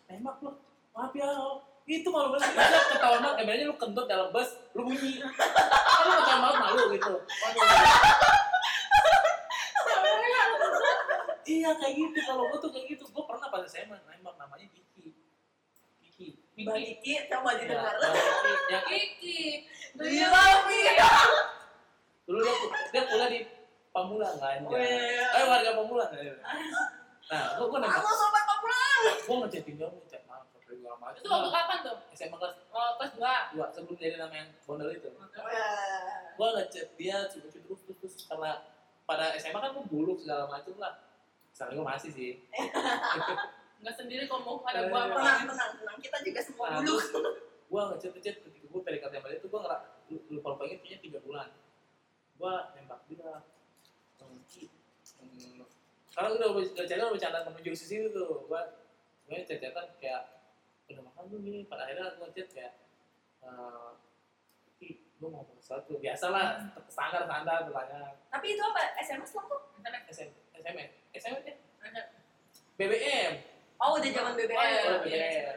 Speaker 2: Tembak lu. Maaf ya oh. itu malu banget ketahuan banget. Kayak lu kentut dalam bus Lu bunyi. Kan lu ketahuan banget malu gitu. Waduh Iya kayak gitu. Kalau gue tuh kayak gitu. Gue pernah pas SMA nembak namanya Kiki. Kiki.
Speaker 1: Mbak Kiki coba
Speaker 2: ya,
Speaker 1: didengar
Speaker 2: yang
Speaker 3: Kiki.
Speaker 1: Do you love me?
Speaker 2: dulu dia dia kuliah di Pamulang kan
Speaker 1: Weh.
Speaker 2: eh warga Pamulang kan nah gue gue nembak.
Speaker 1: Halo sobat Pamulang.
Speaker 2: Gue ngechatin dia mau chat malam sampai gue lama
Speaker 3: itu waktu kapan tuh?
Speaker 2: SMA kelas
Speaker 3: oh kelas dua.
Speaker 2: dua sebelum jadi nama yang bondel itu.
Speaker 1: Wah.
Speaker 2: gue ngechat dia cukup terus terus terus. Karena pada SMA kan gue buluk segala macem lah sekarang gue masih sih.
Speaker 3: Nggak sendiri kok mau ada gua apa
Speaker 1: tenang tenang tenang. Kita juga semua
Speaker 2: Nah,
Speaker 1: dulu.
Speaker 2: terus gue ngechat ngechat ketika gue PDKT sama dia tuh gue ngerak lupa lupa inget kayaknya tiga bulan. Gue nembak dia Ki, hmm, sekarang udah udah chat udah bercanda menuju ke situ tuh. Gue sebenarnya chat chatan kayak udah makan belum nih pada akhirnya gue chat kayak eh Ki, lu mau ngomong sesuatu. Biasalah standar standar bertanya.
Speaker 1: Tapi itu apa? SMS lo tuh
Speaker 2: SM, SMS SMS ya. BBM
Speaker 1: oh udah zaman BBM
Speaker 3: Oh, iya,
Speaker 2: Oh,
Speaker 3: iya,
Speaker 2: iya.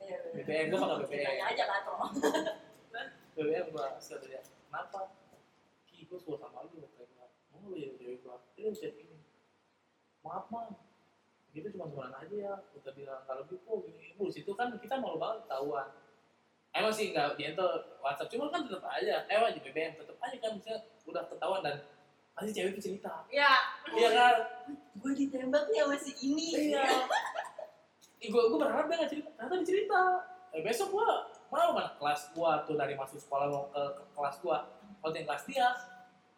Speaker 3: iya.
Speaker 2: BBM gue pakai BBM
Speaker 1: Tanya aja kan.
Speaker 2: BBM gue setelah dia kenapa? Ki gue suka sama lu gue mau lu ya cewek gue dia udah chat ini. Maaf man gitu cuma temenan aja ya. Udah bilang kalau gitu kok gini bu situ kan kita malu banget ketahuan. Emang sih nggak gentle WhatsApp. Cuma kan tetap aja. Eh di BBM tetap aja kan misalnya udah ketahuan dan pasti cewek itu cerita.
Speaker 3: Ya,
Speaker 2: iya kan?
Speaker 1: Gue ditembak nih sama si ini.
Speaker 2: Iya. Ih, gue gue berharap dia nggak cerita. Ternyata dia cerita. Eh, besok gue mau kan kelas gue tuh dari masuk sekolah mau ke, ke kelas gue kalau yang kelas dia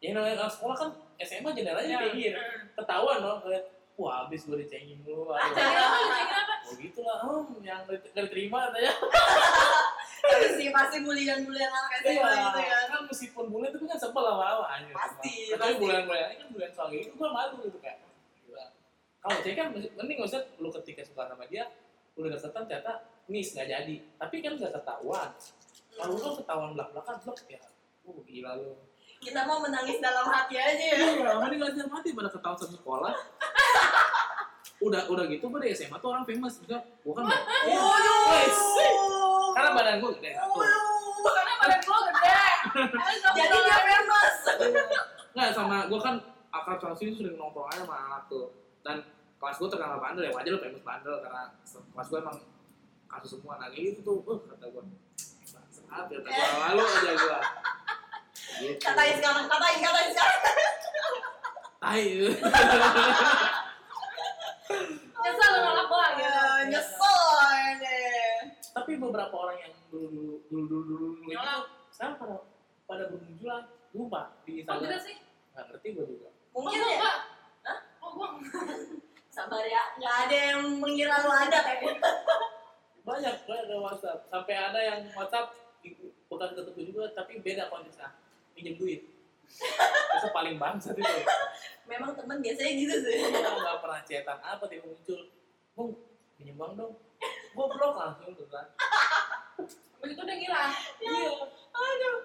Speaker 2: ya namanya kelas sekolah kan SMA jendelanya
Speaker 3: ya.
Speaker 2: kayak gini ketahuan dong ngeliat wah habis gue dicengin dulu aduh.
Speaker 3: Cengin apa? Cengin apa?
Speaker 2: oh gitu lah. Hmm, yang gak diterima katanya
Speaker 1: tapi sih pasti bulian-bulian anak SMA gitu ya.
Speaker 2: kan meskipun bulan itu kan sebel lama-lama aja
Speaker 1: Pasti,
Speaker 2: tapi
Speaker 1: pasti.
Speaker 2: bulan-bulan ini kan bulan soal itu gue malu gitu kayak gila. kalau cewek kan mending maksudnya lu ketika suka sama dia udah deketan ternyata nis nggak jadi. Tapi kan udah ketahuan. Kalau lu ketahuan belak belakan blok ya. Uh gila lu.
Speaker 1: Kita mau menangis dalam hati aja ya.
Speaker 2: Iya mending ngajar mati pada ketahuan satu sekolah. Udah udah gitu gue di SMA tuh orang famous juga gue kan Iya. Wes. Karena badan gue gede. Satu
Speaker 3: Karena badan gua gede.
Speaker 1: jadi dia famous.
Speaker 2: Nggak sama gue kan akrab sama sini sering nongkrong aja sama anak tuh. Dan kelas gue terkenal bandel ya wajar lo famous bandel karena kelas gue emang kasus semua. Nah kayak gitu tuh uh kata gue saat ya kata gue lalu aja gue gitu.
Speaker 1: Katain sekarang katain katain sekarang.
Speaker 2: Tai.
Speaker 3: Nyesel lu nolak gua gitu.
Speaker 1: Ya, nyesel. deh
Speaker 2: tapi beberapa orang yang dulu dulu dulu dulu dulu dulu itu sekarang pada pada bermunculan lupa di
Speaker 3: bisa
Speaker 2: Instagram.
Speaker 3: sih?
Speaker 2: nggak ngerti gue juga.
Speaker 1: Mungkin
Speaker 3: oh,
Speaker 1: ya?
Speaker 3: gua.
Speaker 1: Hah?
Speaker 3: Oh, gua.
Speaker 1: sabar ya nggak ada yang mengira lu ada kayaknya
Speaker 2: banyak banyak ada WhatsApp. Sampai ada yang WhatsApp bukan ketemu juga tapi beda konteksnya. Pinjam duit. Itu paling bangsat itu.
Speaker 1: Memang temen biasanya gitu sih.
Speaker 2: Iya, nggak pernah cetan apa tiba muncul bung pinjam uang dong gua blok langsung tuh kan
Speaker 3: Begitu udah ngilang.
Speaker 2: iya.
Speaker 1: aduh.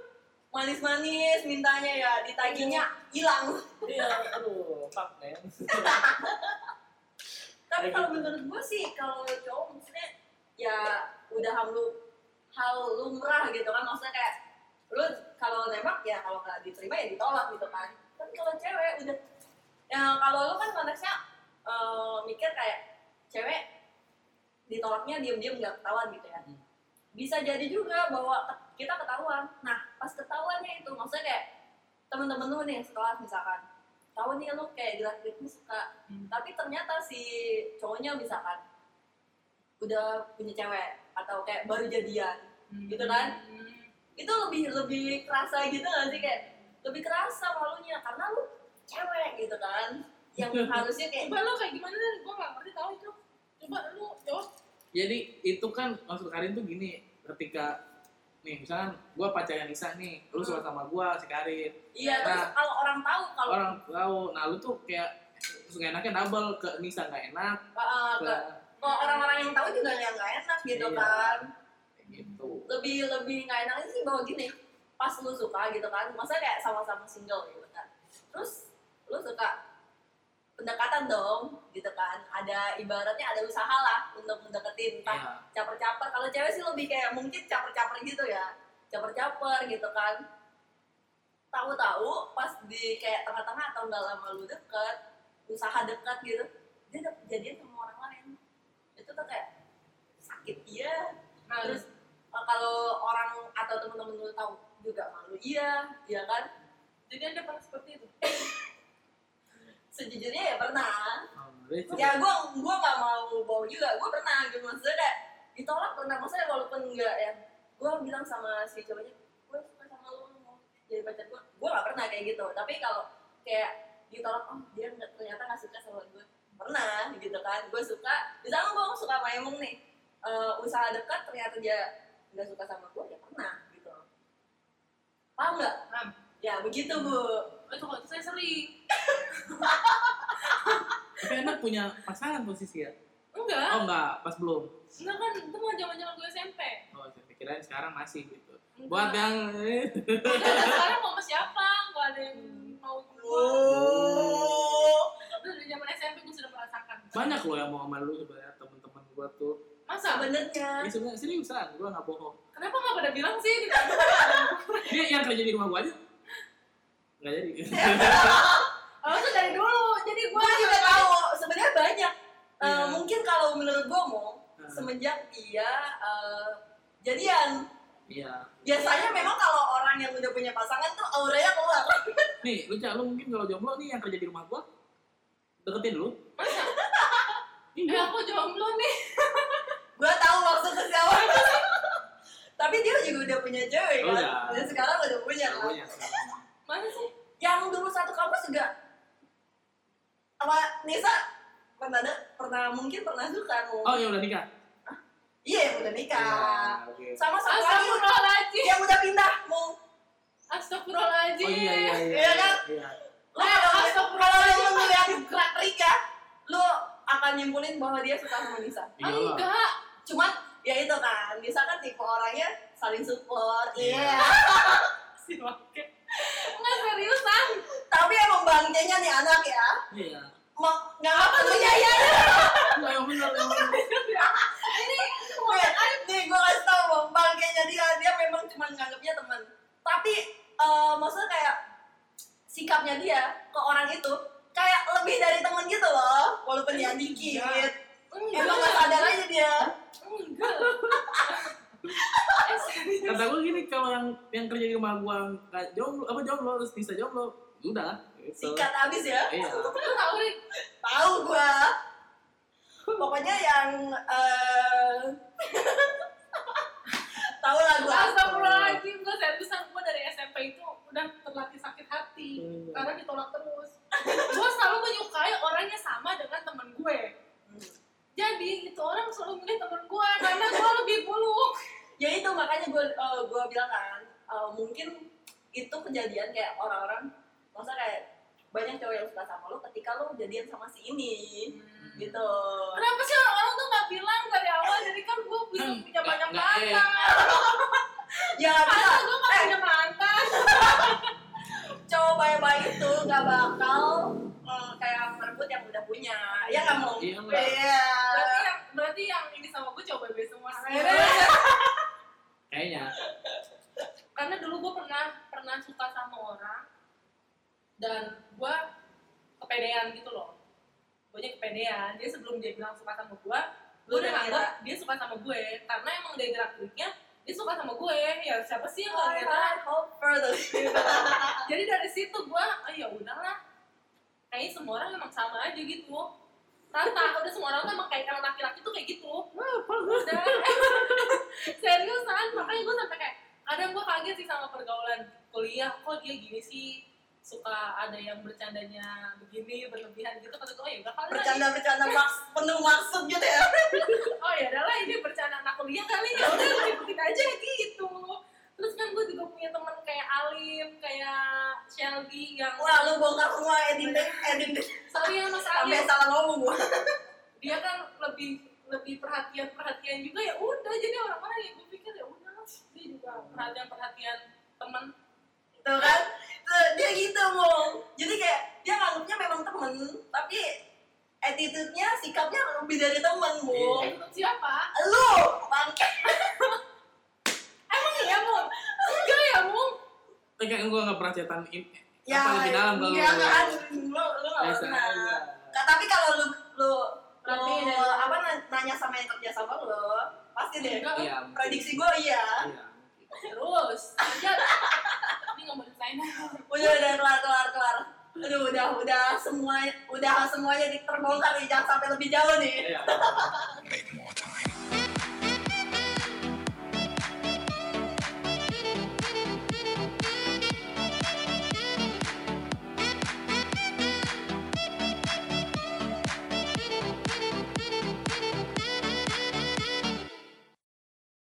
Speaker 1: Manis-manis mintanya ya ditagihnya hilang.
Speaker 2: Iya aduh fuck man.
Speaker 1: Tapi kalau
Speaker 2: gitu.
Speaker 1: menurut gue sih kalau cowok maksudnya ya udah hal lu hal lumrah gitu kan. Maksudnya kayak lu kalau nembak ya kalau nggak diterima ya ditolak gitu kan. Tapi kalau cewek udah ya kalau lu kan konteksnya eh, mikir kayak cewek ditolaknya diam-diam nggak ketahuan gitu ya
Speaker 2: Hmm.
Speaker 1: bisa jadi juga bahwa kita ketahuan nah pas ketahuannya itu maksudnya kayak temen-temen lu nih sekelas misalkan tahu nih lu kayak gerak-geriknya suka
Speaker 3: Hmm.
Speaker 1: tapi ternyata si cowoknya misalkan udah punya cewek atau kayak baru jadian Gitu kan?
Speaker 3: Hmm.
Speaker 1: itu lebih lebih kerasa gitu gak sih kayak lebih kerasa malunya karena lu cewek gitu kan yang harusnya kayak
Speaker 3: Coba lu kayak gimana? Gua nggak ngerti tahu itu. Coba lu jawab.
Speaker 2: Jadi itu kan maksud Karin tuh gini ketika nih misalkan gua pacarnya Nisa nih lu suka sama gua si Karin
Speaker 1: iya terus
Speaker 2: Nah.
Speaker 1: kalau orang tahu kalau
Speaker 2: orang tahu nah lu tuh kayak terus nggak enaknya double ke Nisa nggak enak
Speaker 1: uh,
Speaker 2: ke
Speaker 1: ke kalau orang-orang yang tahu juga yang nggak enak gitu
Speaker 2: Iya.
Speaker 1: kan
Speaker 2: gitu
Speaker 1: lebih lebih nggak enaknya sih bahwa gini pas lu suka gitu kan masa kayak sama-sama single gitu kan terus lu suka pendekatan dong gitu kan. Ada ibaratnya ada usaha lah untuk mendeketin entah
Speaker 2: Iya.
Speaker 1: caper-caper. Kalau cewek sih lebih kayak mungkin caper-caper gitu ya. Caper-caper gitu kan. Tahu-tahu pas di kayak tengah-tengah atau nggak lama lu deket usaha dekat gitu dia dapet jadian sama orang lain. Itu tuh kayak sakit iya.
Speaker 3: Nah,
Speaker 1: terus eh, kalau orang atau temen-temen lu tahu juga malu iya iya kan?
Speaker 3: Jadi ada pernah seperti itu.
Speaker 1: sejujurnya ya pernah.
Speaker 2: Oh,
Speaker 1: ya gue gue nggak mau bawa juga. Gue pernah gitu. Maksudnya kayak ditolak pernah. Maksudnya walaupun enggak ya gue bilang sama si cowoknya gue suka sama lu lu mau jadi pacar gue gue nggak pernah kayak gitu. Tapi kalau kayak ditolak oh dia nggak ternyata nggak suka sama gue pernah gitu kan. Gue suka misalnya gue suka sama Emong nih. Eh, usaha dekat ternyata dia nggak suka sama gue ya pernah gitu. Paham nggak?
Speaker 3: Paham.
Speaker 1: ya begitu bu
Speaker 3: Itu kalau itu saya sering.
Speaker 2: Tapi enak punya pasangan posisi ya?
Speaker 3: Enggak,
Speaker 2: Oh enggak, pas belum.
Speaker 3: enggak kan itu mah zaman-zaman gue SMP.
Speaker 2: Oh, saya pikiran sekarang masih gitu.
Speaker 3: Enggak.
Speaker 2: Buat yang
Speaker 3: Enggak, sekarang mau sama siapa? Enggak ada yang mau gue.
Speaker 1: oh
Speaker 3: dari zaman SMP gue sudah merasakan.
Speaker 2: banyak loh yang mau sama lu sebenarnya temen-temen gua tuh.
Speaker 3: Masa?
Speaker 1: sebenarnya
Speaker 2: Ini sebenarnya seriusan, gua nggak bohong.
Speaker 3: Kenapa nggak pada bilang sih? Di
Speaker 2: Dia yang kerja di rumah gua aja nggak jadi.
Speaker 3: Oh, itu dari dulu. Jadi gue
Speaker 1: juga tahu sebenarnya banyak Eh,
Speaker 2: Iya.
Speaker 1: mungkin kalau menurut gue mau
Speaker 2: Nah,
Speaker 1: semenjak dia eh, jadian
Speaker 2: Iya.
Speaker 1: biasanya memang kalau orang yang udah punya pasangan tuh auranya keluar
Speaker 2: Nih, lu Cak, lu mungkin kalau jomblo nih yang kerja di rumah gua deketin lu.
Speaker 3: Masa? Eh,
Speaker 2: Iya.
Speaker 3: aku jomblo nih.
Speaker 1: gue tahu maksud ke siapa tapi dia juga udah punya cewek kan
Speaker 2: Udah.
Speaker 1: dan sekarang udah punya
Speaker 2: Nggak
Speaker 1: kan
Speaker 2: punya.
Speaker 3: Mana sih?
Speaker 1: yang dulu satu kampus juga sama Nisa pernah ada pernah mungkin pernah suka Mu.
Speaker 2: Oh, yang udah nikah.
Speaker 1: iya yang udah nikah
Speaker 2: Iya, oke.
Speaker 1: sama satu lagi
Speaker 3: Astagfirullahaladzim.
Speaker 1: yang udah pindah mau
Speaker 3: Astagfirullahaladzim.
Speaker 2: Oh iya iya iya.
Speaker 1: Iya kan?
Speaker 2: Iya.
Speaker 1: lu
Speaker 3: Eh,
Speaker 1: kalau lu ngeliat gerak Rika lu akan nyimpulin bahwa dia suka sama Nisa
Speaker 2: Iya.
Speaker 3: Enggak.
Speaker 1: cuman ya itu kan Nisa kan tipe orangnya saling support
Speaker 2: Iya.
Speaker 1: iya
Speaker 3: Si bangke. Seriusan.
Speaker 1: tapi emang bangkainya nih anak ya
Speaker 2: Iya.
Speaker 1: nggak apa tuh ya ya
Speaker 2: yang benar.
Speaker 3: Ini
Speaker 1: nih gue kasih tau bang bangkainya dia dia memang cuma nganggapnya teman tapi eh, maksudnya kayak sikapnya dia ke orang itu kayak lebih dari teman gitu loh walaupun dia dikit
Speaker 3: enggak.
Speaker 1: emang nggak sadar aja dia
Speaker 3: Enggak. Eh, serius.
Speaker 2: Kata gue gini kalau yang yang kerja di rumah gua nggak jomblo apa jomblo terus bisa jomblo, udah. Gitu.
Speaker 1: sikat abis ya
Speaker 2: Iya.
Speaker 3: Tahu nih.
Speaker 1: tahu gua pokoknya yang eh tahu lah gua
Speaker 3: Astagfirullahaladzim. Gue seriusan. Gue dari SMP itu udah terlatih sakit hati.
Speaker 2: Hmm.
Speaker 3: Karena ditolak terus. Gue selalu menyukai orang yang sama dengan temen gue. Jadi itu orang selalu milih temen gue karena gue lebih buluk.
Speaker 1: ya itu makanya gua eh, gua bilang kan eh, mungkin itu kejadian kayak orang-orang masa kayak banyak cowok yang suka sama lo ketika lo jadian sama si ini gitu
Speaker 3: Kenapa sih orang-orang tuh nggak bilang dari awal? Jadi kan gue bisa
Speaker 2: Hmm,
Speaker 3: punya banyak
Speaker 2: eh.
Speaker 3: mantan.
Speaker 1: ya
Speaker 3: Masa gue nggak punya mantan?
Speaker 1: cowok baik-baik itu nggak bakal eh, kayak merebut yang udah punya ya nggak mau
Speaker 2: Iya, nggak.
Speaker 1: Iya.
Speaker 3: Berarti yang berarti yang ini sama gue coba bebe semua.
Speaker 1: Iya.
Speaker 2: Kayaknya.
Speaker 3: Karena dulu gue pernah pernah suka sama orang dan gue kepedean gitu loh. Gue kepedean. Dia sebelum dia bilang suka sama gue, gue udah nganggap dia suka sama gue. Karena emang dari gerak geriknya dia suka sama gue. Ya siapa sih yang gak
Speaker 1: I
Speaker 3: ngira
Speaker 1: hope further.
Speaker 3: jadi dari situ gue oh ya udahlah. Kayaknya semua orang emang sama aja gitu. Rata udah semua orang tuh emang kayak kalau laki-laki tuh kayak gitu. Udah. Seriusan makanya gue sampai kayak kadang gue kaget sih sama pergaulan kuliah. Kok dia gini sih suka ada yang bercandanya begini berlebihan gitu kata gue oh ya udah kali lah ini-
Speaker 1: Bercanda-bercanda maks penuh maksud gitu ya.
Speaker 3: oh ya udahlah ini bercanda anak kuliah kali ya udah ikutin aja gitu terus kan gue juga punya teman kayak Alim kayak Shelby yang
Speaker 1: Wah, lu bongkar semua edit edit
Speaker 3: sorry ya Mas
Speaker 1: sampai
Speaker 3: Alim
Speaker 1: salah ngomong gua.
Speaker 3: dia kan lebih lebih perhatian perhatian juga ya udah jadi orang-orang yang gue pikir ya udah dia juga perhatian perhatian teman
Speaker 1: Tuh kan? Tuh, dia gitu, Mong. Jadi kayak dia nganggapnya memang temen, tapi attitude-nya, sikapnya lebih dari temen, Mong.
Speaker 3: eh, siapa
Speaker 1: Lu, bangke.
Speaker 3: emang iya Mung enggak ya Mung
Speaker 2: Tapi kayak gue nggak pernah cetan
Speaker 1: Ya,
Speaker 2: apa lebih dalam kalau
Speaker 1: enggak kan? Lu, lu gak
Speaker 2: biasa
Speaker 1: pernah. Tapi kalau lu, lu,
Speaker 3: Berarti
Speaker 1: lu apa na- nanya sama yang kerja sama lu, pasti deh.
Speaker 3: enggak
Speaker 2: Iya.
Speaker 1: Prediksi gua iya.
Speaker 2: Iya.
Speaker 3: terus aja ini nggak mau desain
Speaker 1: Udah, udah kelar, kelar, kelar. Aduh, udah, udah semua, udah semuanya terbongkar nih, jangan sampai lebih jauh nih.
Speaker 2: Iya.